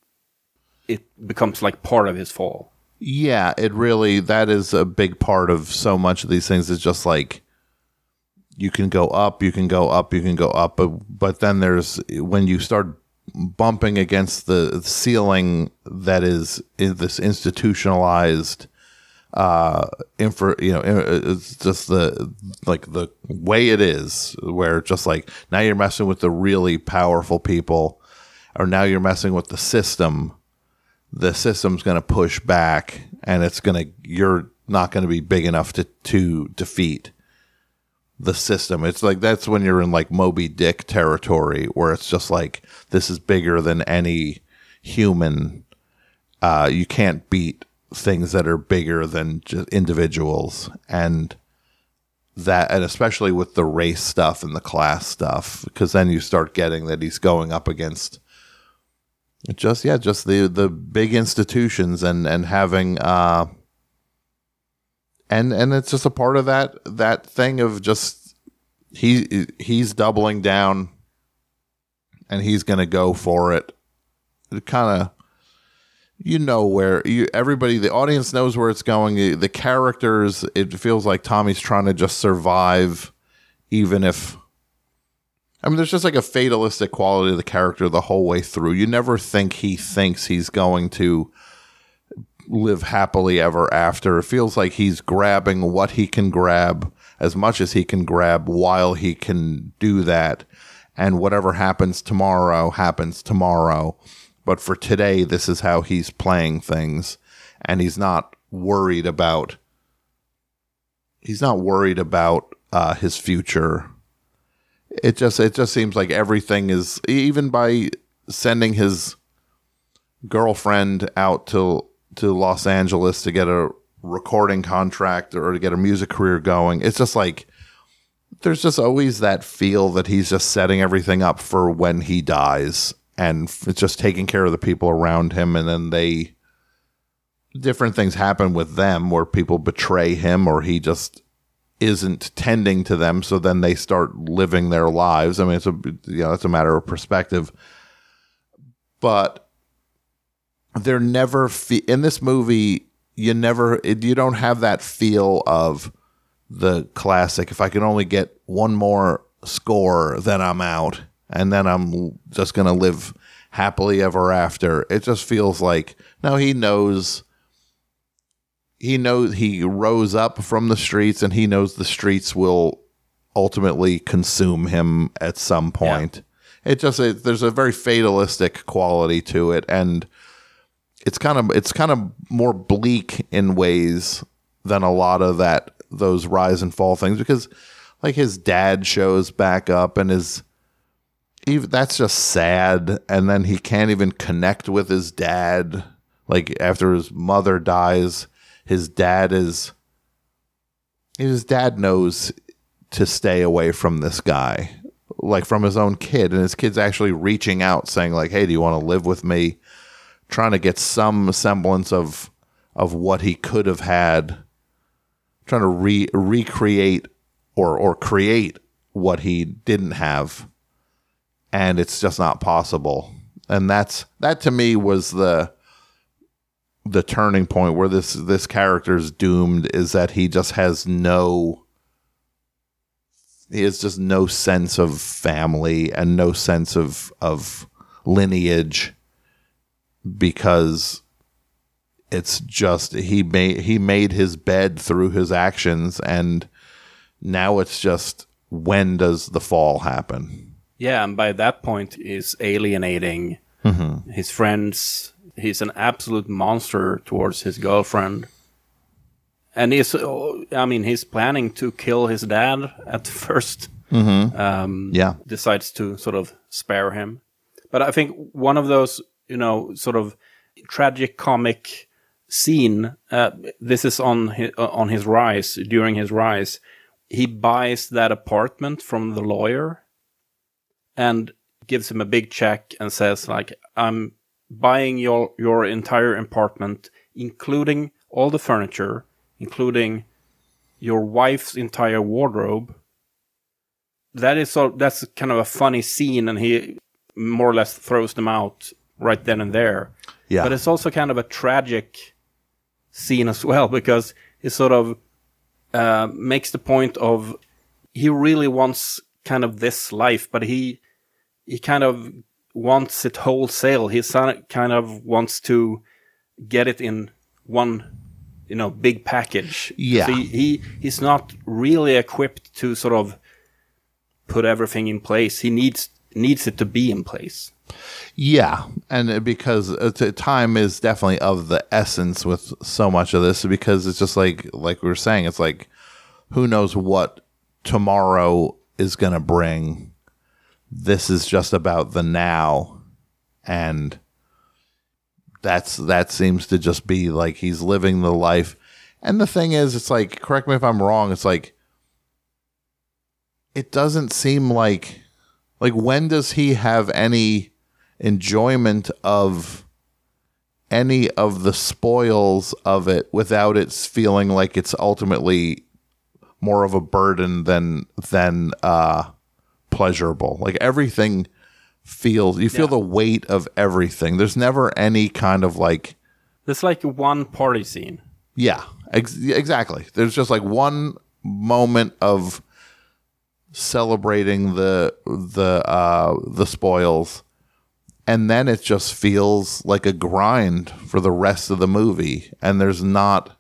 it becomes like part of his fall. Yeah, it really that is a big part of so much of these things is just like you can go up, you can go up, you can go up, but but then there's when you start bumping against the ceiling that is in this institutionalized uh infra you know it's just the like the way it is where just like now you're messing with the really powerful people or now you're messing with the system the system's going to push back and it's going to you're not going to be big enough to to defeat the system. It's like that's when you're in like Moby Dick territory where it's just like this is bigger than any human uh you can't beat things that are bigger than just individuals and that and especially with the race stuff and the class stuff because then you start getting that he's going up against just yeah, just the the big institutions and and having uh and and it's just a part of that that thing of just he he's doubling down and he's going to go for it. It kind of you know where you everybody the audience knows where it's going. The, the characters it feels like Tommy's trying to just survive even if I mean, there's just like a fatalistic quality of the character the whole way through. You never think he thinks he's going to live happily ever after. It feels like he's grabbing what he can grab as much as he can grab while he can do that. And whatever happens tomorrow happens tomorrow. But for today, this is how he's playing things. And he's not worried about, he's not worried about uh, his future it just it just seems like everything is even by sending his girlfriend out to to Los Angeles to get a recording contract or to get a music career going. It's just like there's just always that feel that he's just setting everything up for when he dies and it's just taking care of the people around him and then they different things happen with them where people betray him or he just isn't tending to them so then they start living their lives. I mean it's a you know it's a matter of perspective. But they're never fe- in this movie you never you don't have that feel of the classic if i can only get one more score then i'm out and then i'm just to live happily ever after. It just feels like no he knows he knows he rose up from the streets and he knows the streets will ultimately consume him at some point. Yeah. It just it, there's a very fatalistic quality to it and it's kind of it's kind of more bleak in ways than a lot of that those rise and fall things because like his dad shows back up and is even that's just sad and then he can't even connect with his dad like after his mother dies his dad is his dad knows to stay away from this guy like from his own kid. And his kid's actually reaching out saying like hey do you want to live with me? Trying to get some semblance of of what he could have had. Trying to re- recreate or or create what he didn't have. And it's just not possible. And that's that to me was the the turning point where this this character's doomed is that he just has no he has just no sense of family and no sense of of lineage because it's just he made he made his bed through his actions and now it's just when does the fall happen Yeah, and by that point, he's alienating mm-hmm. his friends. He's an absolute monster towards his girlfriend. And he's, I mean, he's planning to kill his dad at <laughs> first. Um, yeah decides to sort of spare him. But I think one of those, you know, sort of tragic comic scene. Uh, this is on his, on his rise during his rise. He buys that apartment from the lawyer, and gives him a big check and says like, "I'm buying your your entire apartment, including all the furniture, including your wife's entire wardrobe." that is so that's kind of a funny scene and he more or less throws them out right then and there yeah but it's also kind of a tragic scene as well <laughs> because it sort of uh, makes the point of he really wants kind of this life but he he kind of wants it wholesale. He son- kind of wants to get it in one you know big package. Yeah. so he, he he's not really equipped to sort of put everything in place. He needs needs it to be in place. Yeah, and because uh, time is definitely of the essence with so much of this because it's just like like we were saying it's like who knows what tomorrow is going to bring. This is just about the now and that's that seems to just be like he's living the life. And the thing is it's like correct me if I'm wrong, it's like it doesn't seem like like when does he have any enjoyment of any of the spoils of it without it feeling like it's ultimately more of a burden than than uh pleasurable like everything feels you feel Yeah. the weight of everything there's never any kind of like there's like one party scene yeah, ex- exactly. There's just like one moment of celebrating the the uh the spoils and then it just feels like a grind for the rest of the movie and there's not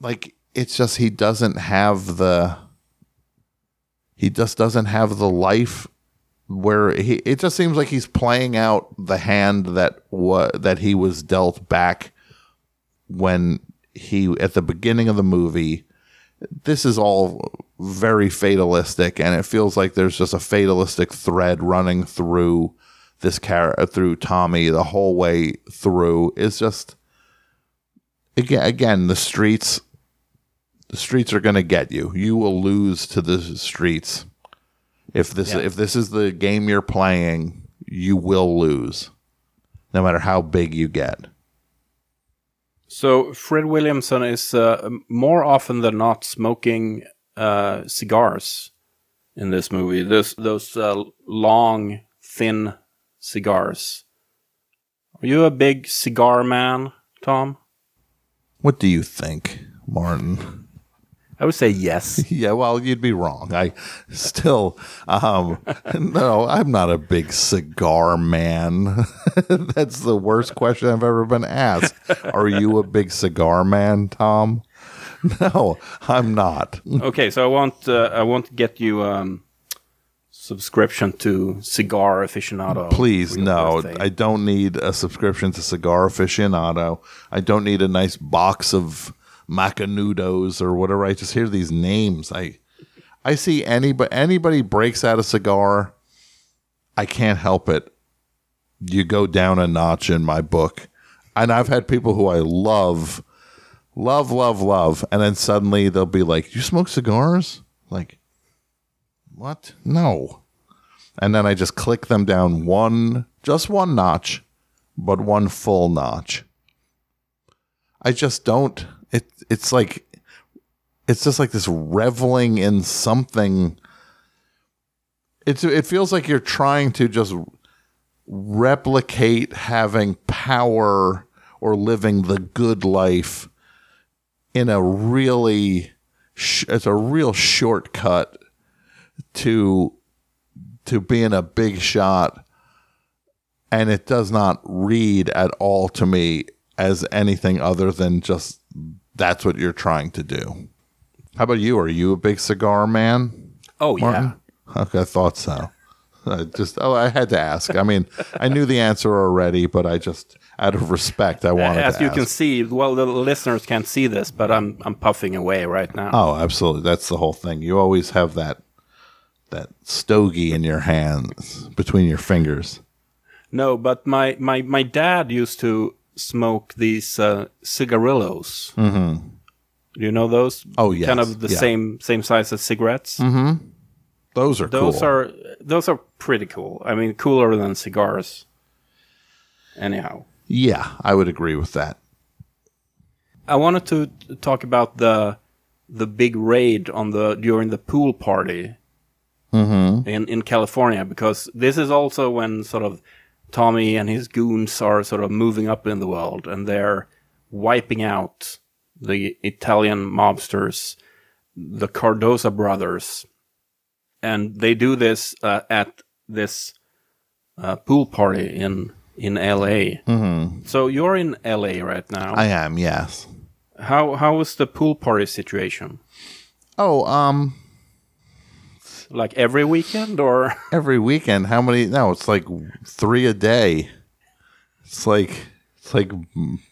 like it's just he doesn't have the he just doesn't have the life where he it just seems like he's playing out the hand that what that he was dealt back when he at the beginning of the movie. This is all very fatalistic and it feels like there's just a fatalistic thread running through this car through Tommy the whole way through. It's just again again the streets the streets are going to get you you will lose to the streets if this Yeah. if this is the game you're playing you will lose no matter how big you get So Fred Williamson is uh, more often than not smoking uh, cigars in this movie. Those those uh, long, thin cigars. Are you a big cigar man, Tom? What do you think, Martin? I would say yes. <laughs> Yeah, well, you'd be wrong. I still, um, <laughs> no, I'm not a big cigar man. <laughs> That's the worst question I've ever been asked. Are you a big cigar man, Tom? No, I'm not. okay, so I want uh, I want to get you um, subscription to Cigar Aficionado. Please, no. birthday. I don't need a subscription to Cigar Aficionado. I don't need a nice box of Macanudos or whatever. I just hear these names. I I see anybody anybody breaks out a cigar, I can't help it. You go down a notch in my book. And I've had people who I love, love, love, love, and then suddenly they'll be like, "You smoke cigars?" Like, what? No. And then I just click them down one, just one notch, but one full notch. I just don't. It it's like it's just like this reveling in something. It's it feels like you're trying to just replicate having power or living the good life in a really sh- it's a real shortcut to to being a big shot and it does not read at all to me as anything other than just that's what you're trying to do. How about you? Are you a big cigar man? Oh Martin? yeah. Okay, I thought so. <laughs> I just oh, I had to ask. I mean, I knew the answer already, but I just out of respect, I wanted to. As you ask. can see, well, the listeners can't see this, but I'm I'm puffing away right now. Oh, absolutely. That's the whole thing. You always have that that stogie in your hands between your fingers. No, but my my my dad used to smoke these uh, cigarillos. Mm-hmm. Do you know those? Oh, yes. kind of the Yeah. same same size as cigarettes. Those are Those cool. are those are pretty cool. I mean, cooler than cigars. Anyhow, yeah, I would agree with that. I wanted to talk about the the big raid on the during the pool party in in California because this is also when sort of Tommy and his goons are sort of moving up in the world and they're wiping out the Italian mobsters, the Cardoza brothers, and they do this uh, at this uh, pool party in in LA. Mm-hmm. So you're in LA right now. I am, yes. How how was the pool party situation? Oh, um, Like every weekend or <laughs> every weekend, how many? No, it's like three a day. It's like it's like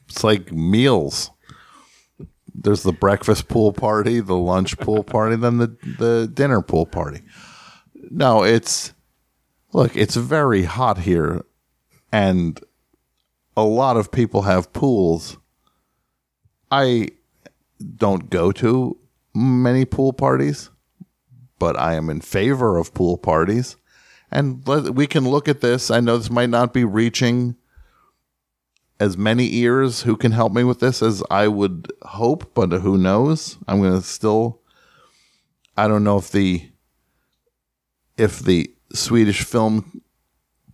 it's like meals. There's the breakfast pool party, the lunch pool party, then the the dinner pool party. No, it's look, it's very hot here, and a lot of people have pools. I don't go to many pool parties but I am in favor of pool parties. And let, we can look at this. I know this might not be reaching as many ears who can help me with this as I would hope, but who knows? I'm going to still. I don't know if the if the Swedish film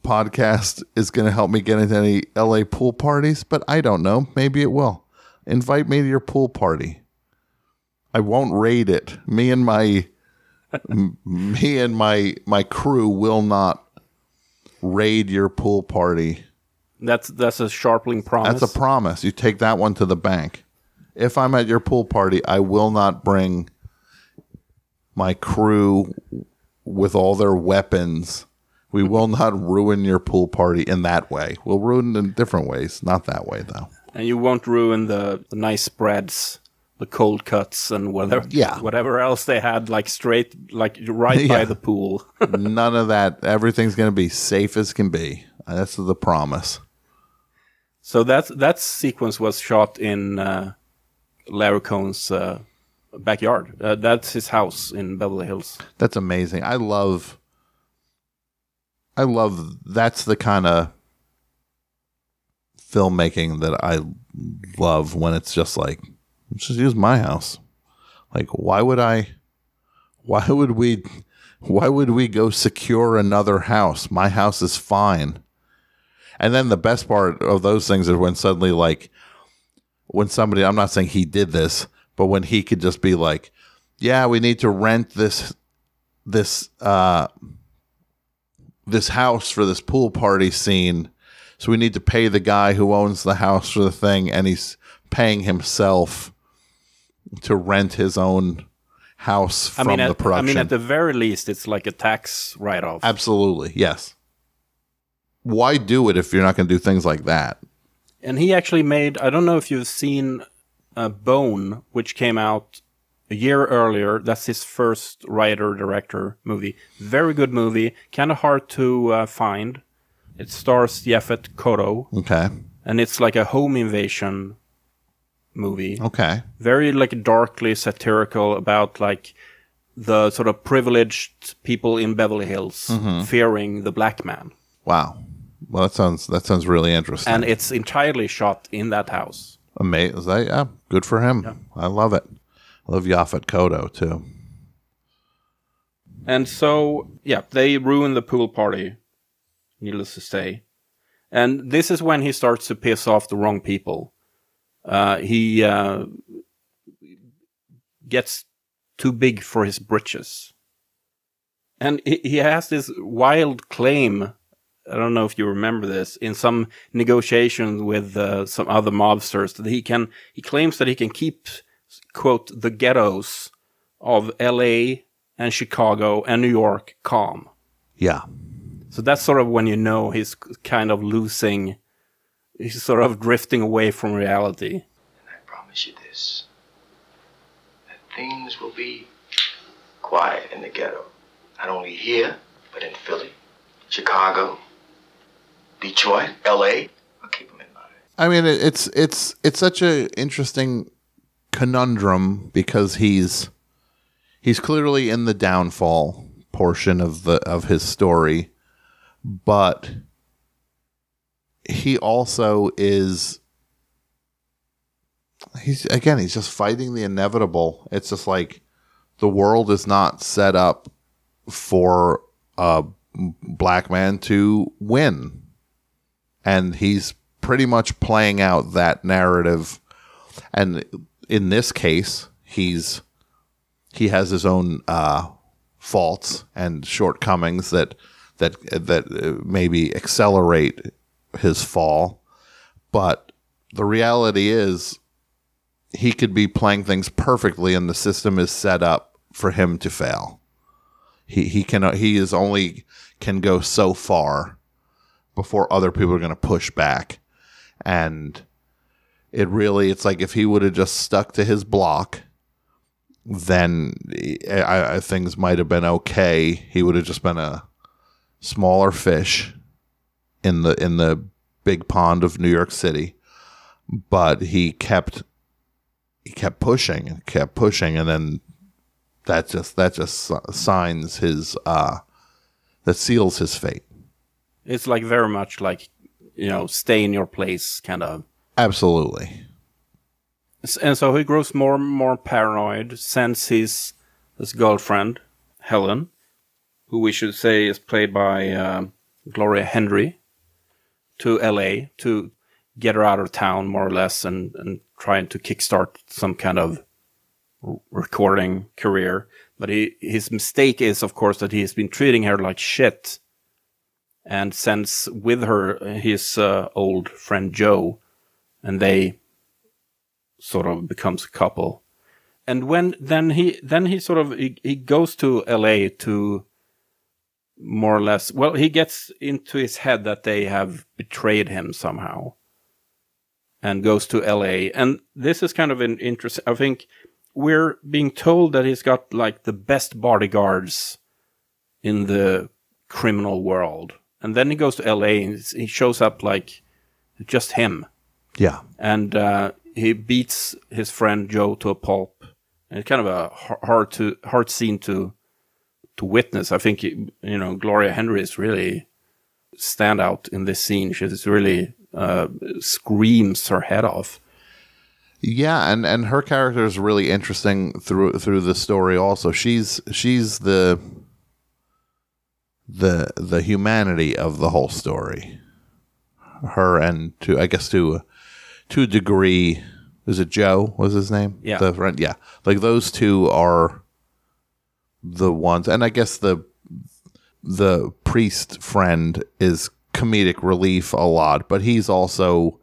podcast is going to help me get into any LA pool parties, but I don't know. Maybe it will. Invite me to your pool party. I won't raid it. Me and my me and my my crew will not raid your pool party. that's that's a Scharpling promise. That's a promise. You take that one to the bank. If I'm at your pool party, I will not bring my crew with all their weapons. We will not ruin your pool party in that way. We'll ruin it in different ways. Not that way though. and you won't ruin the, the nice spreads, the cold cuts, and whatever Yeah. whatever else they had, like straight, like right by the pool. <laughs> None of that. Everything's going to be safe as can be. That's the promise. so that that sequence was shot in uh, Larry Cohen's uh, backyard. Uh, that's his house in Beverly Hills. That's amazing. I love I love that's the kind of filmmaking that I love when it's just like just use my house. Like why would I why would we why would we go secure another house? My house is fine. And then the best part of those things is when suddenly like when somebody I'm not saying he did this, but when he could just be like, yeah, we need to rent this this uh this house for this pool party scene. So we need to pay the guy who owns the house for the thing and he's paying himself to rent his own house I from mean, the at, I mean, at the very least, it's like a tax write-off. Absolutely. Yes. Why do it if you're not going to do things like that? And he actually made. I don't know if you've seen uh, Bone, which came out a year earlier. That's his first writer director movie. Very good movie. Kind of hard to uh, find. It stars Yaphet Kotto, Okay. and it's like a home invasion movie. Okay. Very like darkly satirical about like the sort of privileged people in Beverly Hills mm-hmm. fearing the black man, Wow. Well, that sounds that sounds really interesting. and it's entirely shot in that house. Amazing. Yeah, good for him. I love it. I love Yaphet Kotto too. And so, yeah, they ruin the pool party, needless to say. And this is when he starts to piss off the wrong people. Uh, he uh, gets too big for his britches. And he, he has this wild claim. I don't know if you remember this in some negotiations with uh, some other mobsters that he can. He claims that he can keep, quote, the ghettos of L.A. and Chicago and New York calm. Yeah. So that's sort of when you know he's kind of losing. He's sort of drifting away from reality. And I promise you this that things will be quiet in the ghetto. Not only here, but in Philly, Chicago, Detroit, LA. I'll keep them in mind. I mean, it's it's it's such a interesting conundrum because he's he's clearly in the downfall portion of the of his story, but he also is he's again he's just fighting the inevitable. It's just like the world is not set up for a black man to win and he's pretty much playing out that narrative and in this case he's he has his own uh faults and shortcomings that that that uh, maybe accelerate his fall. But the reality is he could be playing things perfectly and the system is set up for him to fail. He he can he is only can go so far before other people are going to push back. And it really it's like if he would have just stuck to his block then I, I, things might have been okay. He would have just been a smaller fish in the in the big pond of New York City but he kept he kept pushing and kept pushing and then that just that just signs his uh that seals his fate. It's like very much like, you know, stay in your place kind of. absolutely. And so he grows more and more paranoid, sends his, his girlfriend, Helen, who we should say is played by um Gloria Hendry, to LA to get her out of town, more or less, and, and trying to kickstart some kind of recording career. But he, his mistake is, of course, that he's been treating her like shit and sends with her his uh, old friend Joe, and they sort of becomes a couple. And when then he then he sort of he, he goes to L.A. to more or less well he gets into his head that they have betrayed him somehow, and goes to L.A. And this is kind of an interesting. I think we're being told that he's got like the best bodyguards in the criminal world. And then he goes to LA and he shows up like just him. yeah And uh, he beats his friend Joe to a pulp. And it's kind of a hard to hard scene to to witness. I think you know Gloria Hendry is really stand out in this scene. She's really uh, screams her head off. Yeah, and and her character is really interesting through through the story. Also, she's she's the the the humanity of the whole story. Her and to I guess to to a degree, is it Joe? Was his name? Yeah. the friend. Yeah, like those two are the ones, and I guess the the priest friend is comedic relief a lot, but he's also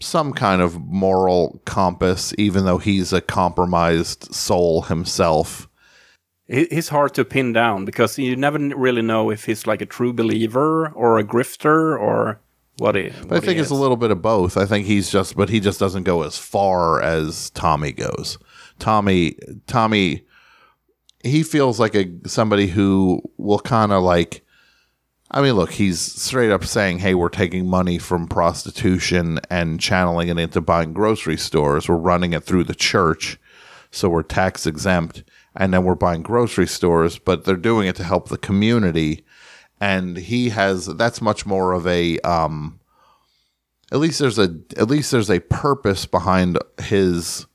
some kind of moral compass, even though he's a compromised soul himself. He- He's hard to pin down because you never really know if he's like a true believer or a grifter or what he. I what he think it's a little bit of both. I think he's just, but he just doesn't go as far as Tommy goes. Tommy Tommy he feels like a somebody who will kind of like I mean, look, he's straight up saying, "Hey, we're taking money from prostitution and channeling it into buying grocery stores. We're running it through the church, so we're tax exempt, and then we're buying grocery stores, but they're doing it to help the community." And he has that's much more of a um at least there's a at least there's a purpose behind his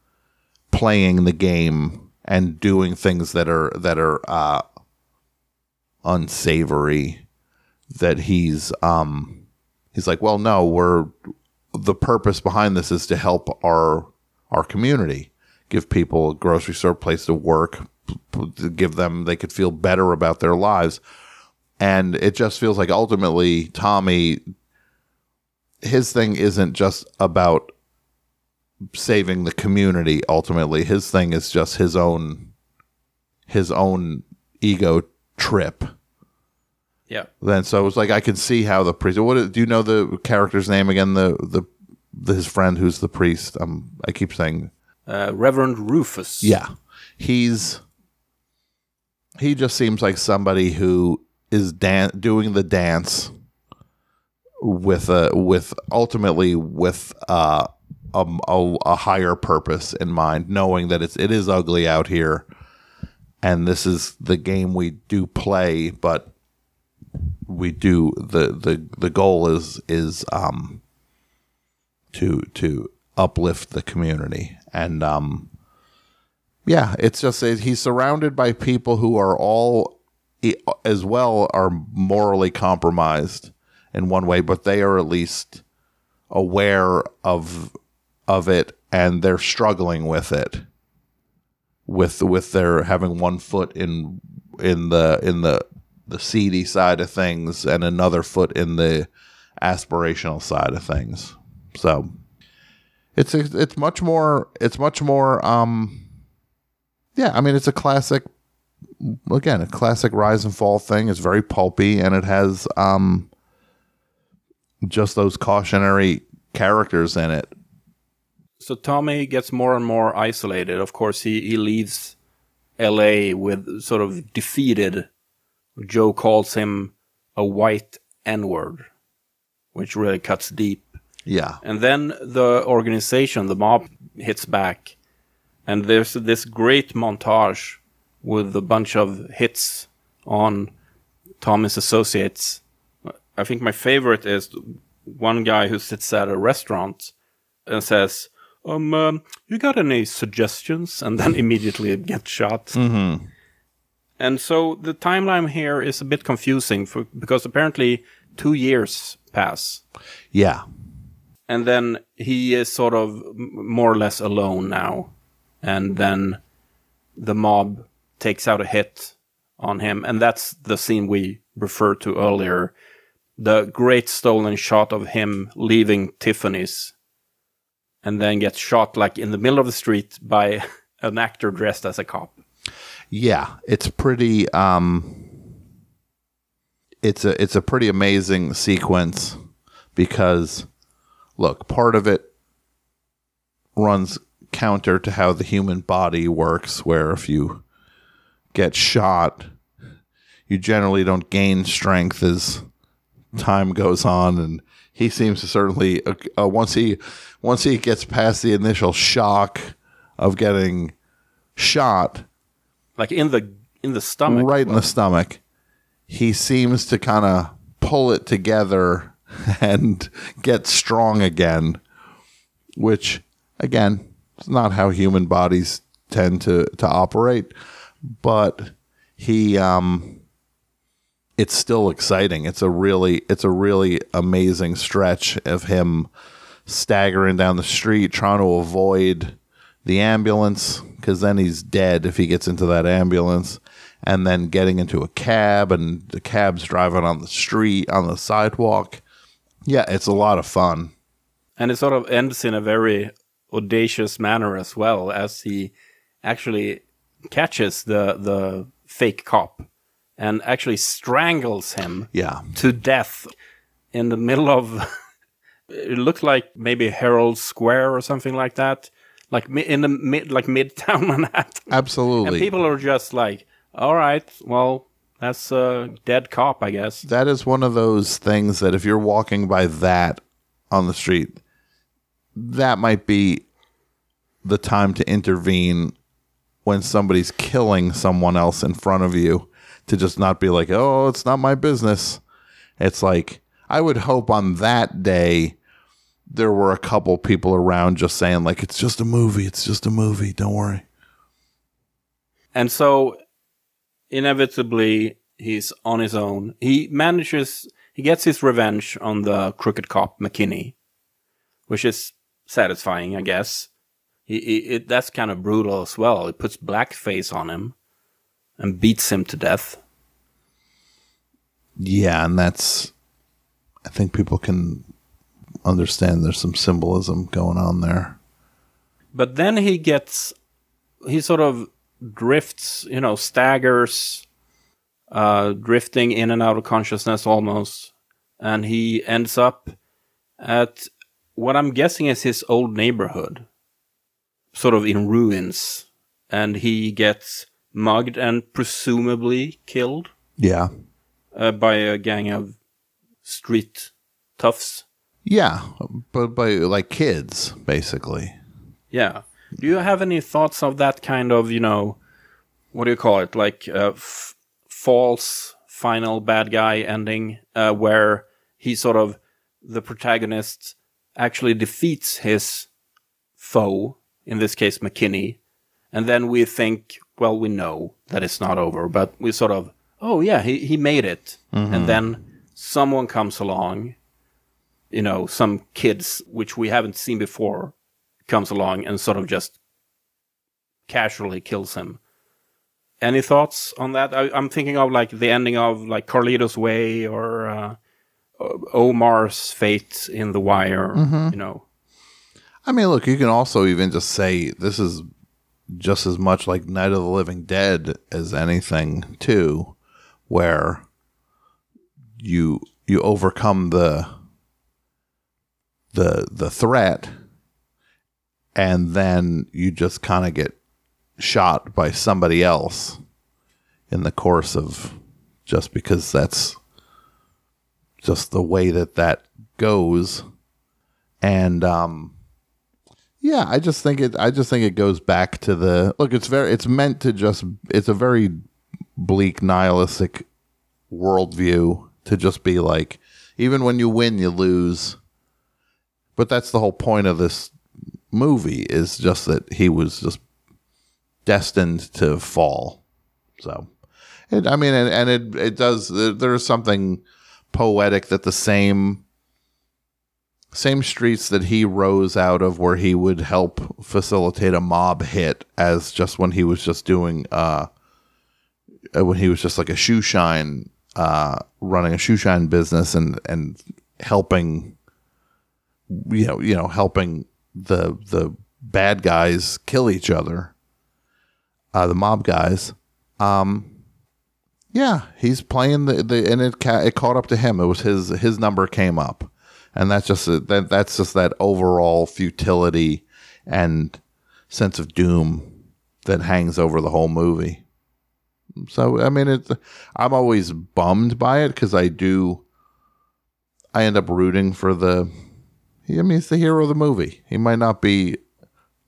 playing the game and doing things that are that are uh unsavory that he's um he's like well no we're the purpose behind this is to help our our community. Give people a grocery store place to work give them they could feel better about their lives. And it just feels like ultimately tommy his thing isn't just about saving the community ultimately his thing is just his own his own ego trip Yeah. then so it's like I can see how the priest. What do you know the character's name again? The the, the his friend who's the priest. Um, I keep saying Uh, Reverend Rufus. yeah. He's he just seems like somebody who is dan- doing the dance with a with ultimately with uh, a, a a higher purpose in mind, knowing that it's it is ugly out here, and this is the game we do play, but we do the the the goal is is um to to uplift the community. And um yeah it's just that he's surrounded by people who are all as well are morally compromised in one way but they are at least aware of of it and they're struggling with it with with their having one foot in in the in the the seedy side of things and another foot in the aspirational side of things. So it's it's much more it's much more um yeah i mean it's a classic again a classic rise and fall thing. It's very pulpy and it has um just those cautionary characters in it So Tommy gets more and more isolated. Of course, he, he leaves L.A. with sort of defeated. Joe calls him a white N-word, which really cuts deep. yeah And then the organization, the mob, hits back, and there's this great montage with a bunch of hits on Tommy's associates. I think my favorite is one guy who sits at a restaurant and says, "Um, um you got any suggestions?" And then immediately gets shot. And so the timeline here is a bit confusing for, because apparently two years pass. Yeah. And then he is sort of more or less alone now. And then the mob takes out a hit on him. And that's the scene we referred to earlier. The great stolen shot of him leaving tiffany's and then gets shot like in the middle of the street by <laughs> an actor dressed as a cop. Yeah it's pretty um it's a it's a pretty amazing sequence because look part of it runs counter to how the human body works where if you get shot you generally don't gain strength as time goes on and he seems to certainly uh, once he once he gets past the initial shock of getting shot like in the in the stomach right in the stomach. He seems to kind of pull it together <laughs> and get strong again, which again, it's not how human bodies tend to to operate, but he um it's still exciting. It's a really it's a really amazing stretch of him staggering down the street trying to avoid the ambulance because then he's dead if he gets into that ambulance. And then getting into a cab and the cab's driving on the street on the sidewalk. Yeah it's a lot of fun. And it sort of ends in a very audacious manner as well, as he actually catches the the fake cop and actually strangles him yeah. to death in the middle of. It looked like maybe Herald Square or something like that. like in the mid, like midtown <laughs> Manhattan, Absolutely. and people are just like, "All right, well, that's a dead cop, I guess." that is one of those things that if you're walking by that on the street, that might be the time to intervene when somebody's killing someone else in front of you to just not be like, oh, it's not my business. It's like, I would hope on that day there were a couple people around just saying, like, it's just a movie. It's just a movie. Don't worry. And so, inevitably, he's on his own. He manages, he gets his revenge on the crooked cop McKinney, which is satisfying, I guess. He, he it, that's kind of brutal as well. He puts blackface on him and beats him to death. Yeah, and that's I think people can understand there's some symbolism going on there. But then he gets, he sort of drifts, you know, staggers, uh, drifting in and out of consciousness almost. And he ends up at what I'm guessing is his old neighborhood, sort of in ruins. And he gets mugged and presumably killed Yeah. uh, by a gang of street toughs. Yeah, but by like kids basically. Yeah. Do you have any thoughts of that kind of, you know, what do you call it? Like uh, f- false final bad guy ending uh, where he sort of, the protagonist actually defeats his foe, in this case, McKinney. And then we think, well, we know that it's not over, but we sort of, oh, yeah, he, he made it. And then someone comes along, you know, some kids, which we haven't seen before, comes along and sort of just casually kills him. Any thoughts on that? I, I'm thinking of like the ending of like Carlito's Way or uh, Omar's fate in The Wire. You know, I mean, look, you can also even just say this is just as much like Night of the Living Dead as anything, too, where you you overcome the the the threat and then you just kind of get shot by somebody else in the course of just because that's just the way that that goes. And um yeah i just think it i just think it goes back to the look it's very it's meant to just it's a very bleak nihilistic worldview to just be like even when you win you lose but that's the whole point of this movie is just that he was just destined to fall. So it, i mean and, and it it does there's something poetic that the same same streets that he rose out of where he would help facilitate a mob hit as just when he was just doing uh uh, when he was just like a shoe shine uh running a shoe shine business and and helping you know you know helping the the bad guys kill each other uh the mob guys um yeah, he's playing the, the and it ca- it caught up to him. It was his his number came up, and that's just a, that that's just that overall futility and sense of doom that hangs over the whole movie. So I mean, it. I'm always bummed by it because I do. I end up rooting for the. I mean, he's the hero of the movie. He might not be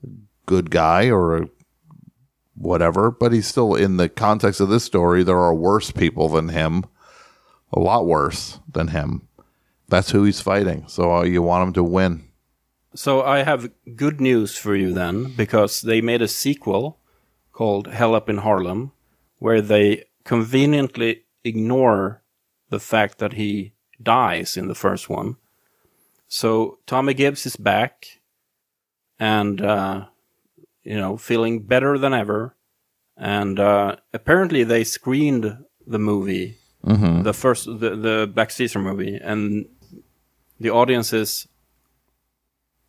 a good guy or whatever, but he's still in the context of this story. There are worse people than him, a lot worse than him. That's who he's fighting. So uh, you want him to win. So I have good news for you then, because they made a sequel called Hell Up in Harlem, where they conveniently ignore the fact that he dies in the first one. So Tommy Gibbs is back, and uh, you know, feeling better than ever. And uh, apparently, they screened the movie, the first, the the Black Caesar movie, and the audiences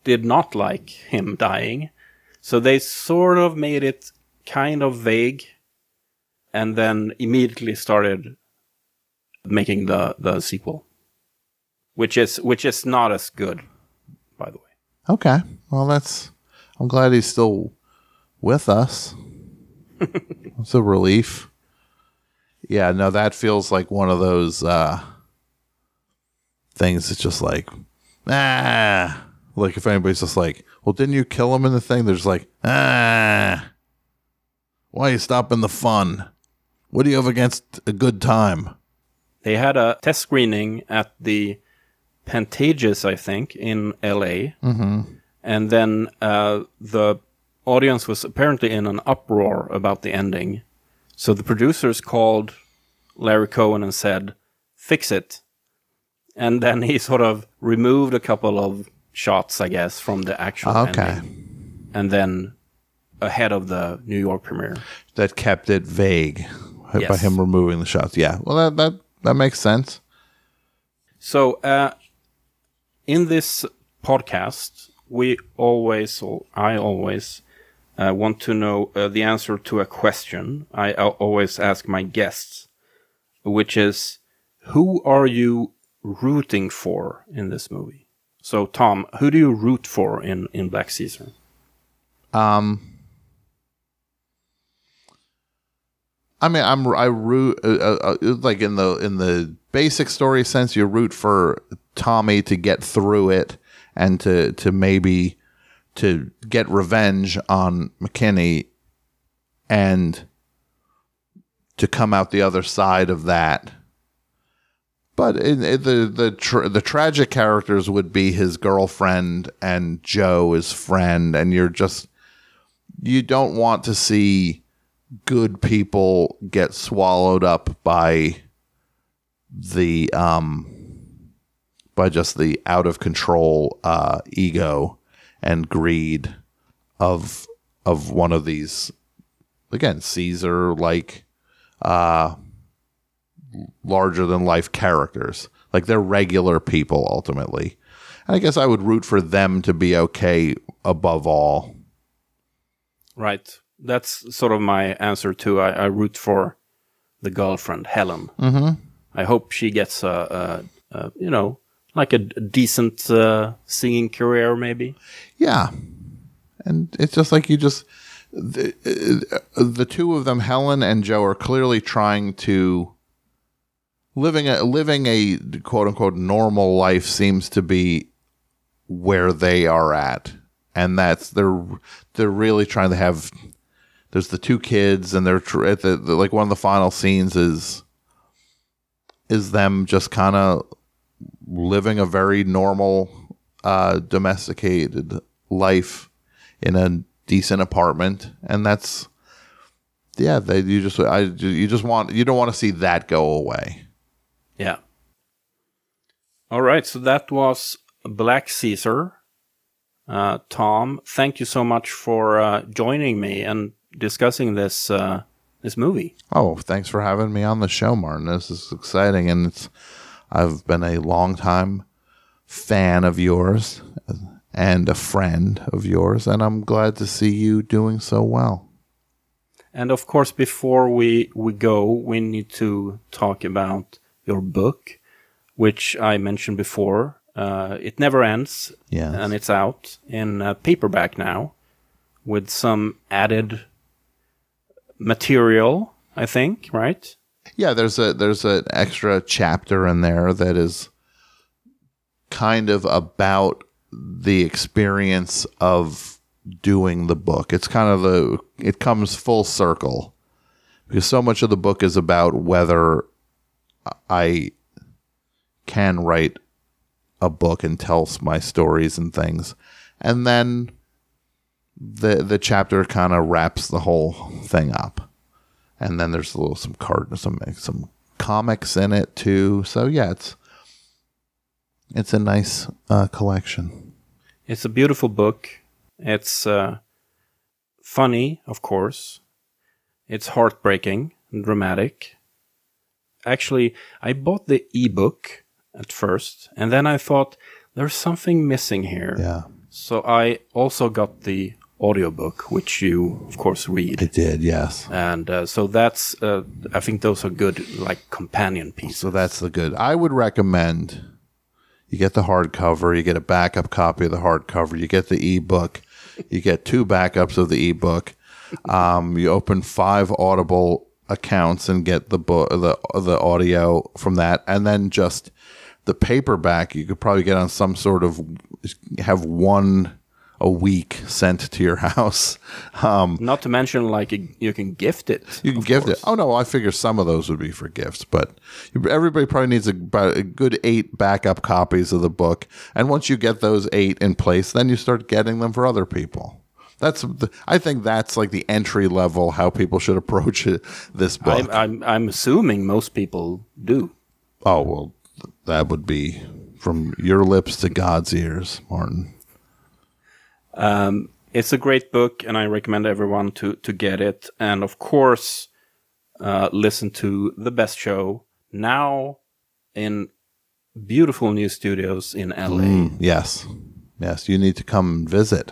did not like him dying. So they sort of made it kind of vague and then immediately started making the, the sequel. Which is which is not as good, by the way. Okay. Well, that's. I'm glad he's still with us. <laughs> it's a relief. Yeah, no, that feels like one of those uh, things. It's just like, ah, like if anybody's just like, well, didn't you kill him in the thing? They're just like, ah, why are you stopping the fun? What do you have against a good time? They had a test screening at the Pantages, I think, in LA. Mm-hmm. And then uh, the audience was apparently in an uproar about the ending. So the producers called Larry Cohen and said, fix it. And then he sort of removed a couple of shots, I guess, from the actual Okay. ending. And then ahead of the New York premiere. That kept it vague by him removing the shots. Yeah, well, that that that makes sense. So, uh, in this podcast, we always, or I always, uh, want to know uh, the answer to a question I always ask my guests, which is, who are you rooting for in this movie? So, Tom, who do you root for in, in Black Caesar? Um, I mean, I'm I root uh, uh, uh, like in the in the basic story sense, you root for Tommy to get through it and to to maybe to get revenge on McKinney and to come out the other side of that. But in, in the the tra- the tragic characters would be his girlfriend and Joe, his friend, and you're just you don't want to see good people get swallowed up by the um by just the out of control uh ego and greed of of one of these again Caesar like uh larger than life characters. Like they're regular people ultimately. And I guess I would root for them to be okay above all. Right. That's sort of my answer too. I, I root for the girlfriend, Helen. Mm-hmm. I hope she gets a, a, a you know, like a decent uh, singing career, maybe. Yeah. And it's just like you just the, uh, the two of them Helen and Joe are clearly trying to living a living a quote unquote normal life seems to be where they are at. And that's they're they're really trying to have there's the two kids and they're tr- at the, the like one of the final scenes is is them just kind of living a very normal uh domesticated life in a decent apartment and that's yeah they you just i you just want you don't want to see that go away Yeah. All right. So that was Black Caesar. Uh, Tom, thank you so much for uh, joining me and discussing this uh, this movie. oh thanks for having me on the show martin this is exciting and it's i've been a long time fan of yours and a friend of yours and i'm glad to see you doing so well And of course, before we, we go, we need to talk about your book, which I mentioned before. Uh, it never ends, Yes. and it's out in uh, paperback now, with some added material. I think, right? Yeah, there's a there's an extra chapter in there that is kind of about the experience of doing the book. It's kind of the it comes full circle because so much of the book is about whether I can write a book and tell my stories and things. And then the the chapter kind of wraps the whole thing up and then there's a little some card some some comics in it too. So yeah, it's it's a nice uh, collection. It's a beautiful book. It's uh, funny, of course. It's heartbreaking and dramatic. Actually, I bought the ebook at first, and then I thought there's something missing here. Yeah, So I also got the audiobook, which you, of course, read. it did. Yes. and uh, so that's, uh, I think those are good, like, companion pieces. So that's the good. I would recommend you get the hardcover, you get a backup copy of the hardcover, you get the ebook. you get two backups of the ebook. Um, you open five Audible accounts and get the book, the the audio from that, and then just the paperback. You could probably get on some sort of have one a week sent to your <laughs> house. Um, Not to mention, like you, can gift it. you can gift course. it. Oh no, I figure some of those would be for gifts, but everybody probably needs a, about a good eight backup copies of the book. And once you get those eight in place, then you start getting them for other people. That's the, I think that's like the entry level how people should approach it, this book. I'm, I'm, I'm assuming most people do. oh well, th- that would be from your lips to God's ears, Martin. It's a great book, and I recommend everyone to, to get it. And of course, uh, listen to The Best Show now in beautiful new studios in LA. Yes, yes, you need to come and visit.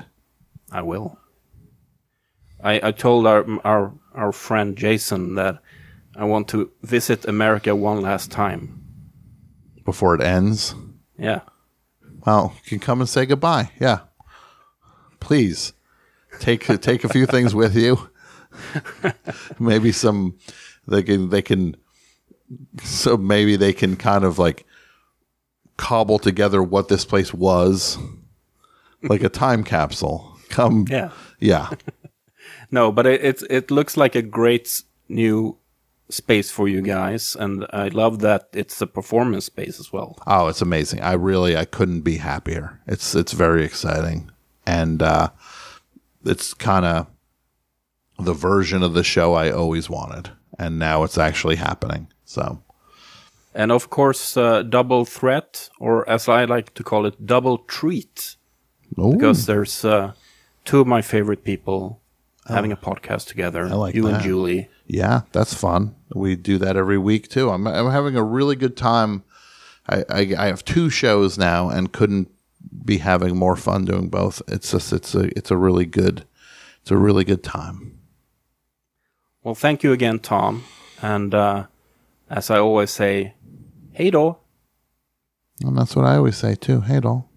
I will. I, I told our, our, our friend Jason that I want to visit America one last time. before it ends. Yeah. Well, you can come and say goodbye. Yeah. Please take take a few things with you. <laughs> maybe some they can they can so maybe they can kind of like cobble together what this place was like a time capsule. Come Yeah. yeah. <laughs> No, but it it, it looks like a great new space for you guys, and I love that it's a performance space as well. Oh, it's amazing. I really I couldn't be happier. It's it's very exciting. And uh it's kind of the version of the show I always wanted. And now it's actually happening. So, And of course, uh, double threat, or as I like to call it, double treat, Ooh, because there's uh, two of my favorite people having a podcast together. I like you and. Julie. yeah, that's fun. We do that every week too. I'm I'm having a really good time. I, I I have two shows now and couldn't be having more fun doing both. It's just it's a it's a really good it's a really good time. Well, thank you again, Tom. And uh, as I always say, hey, doll. And that's what I always say too. Hey, doll.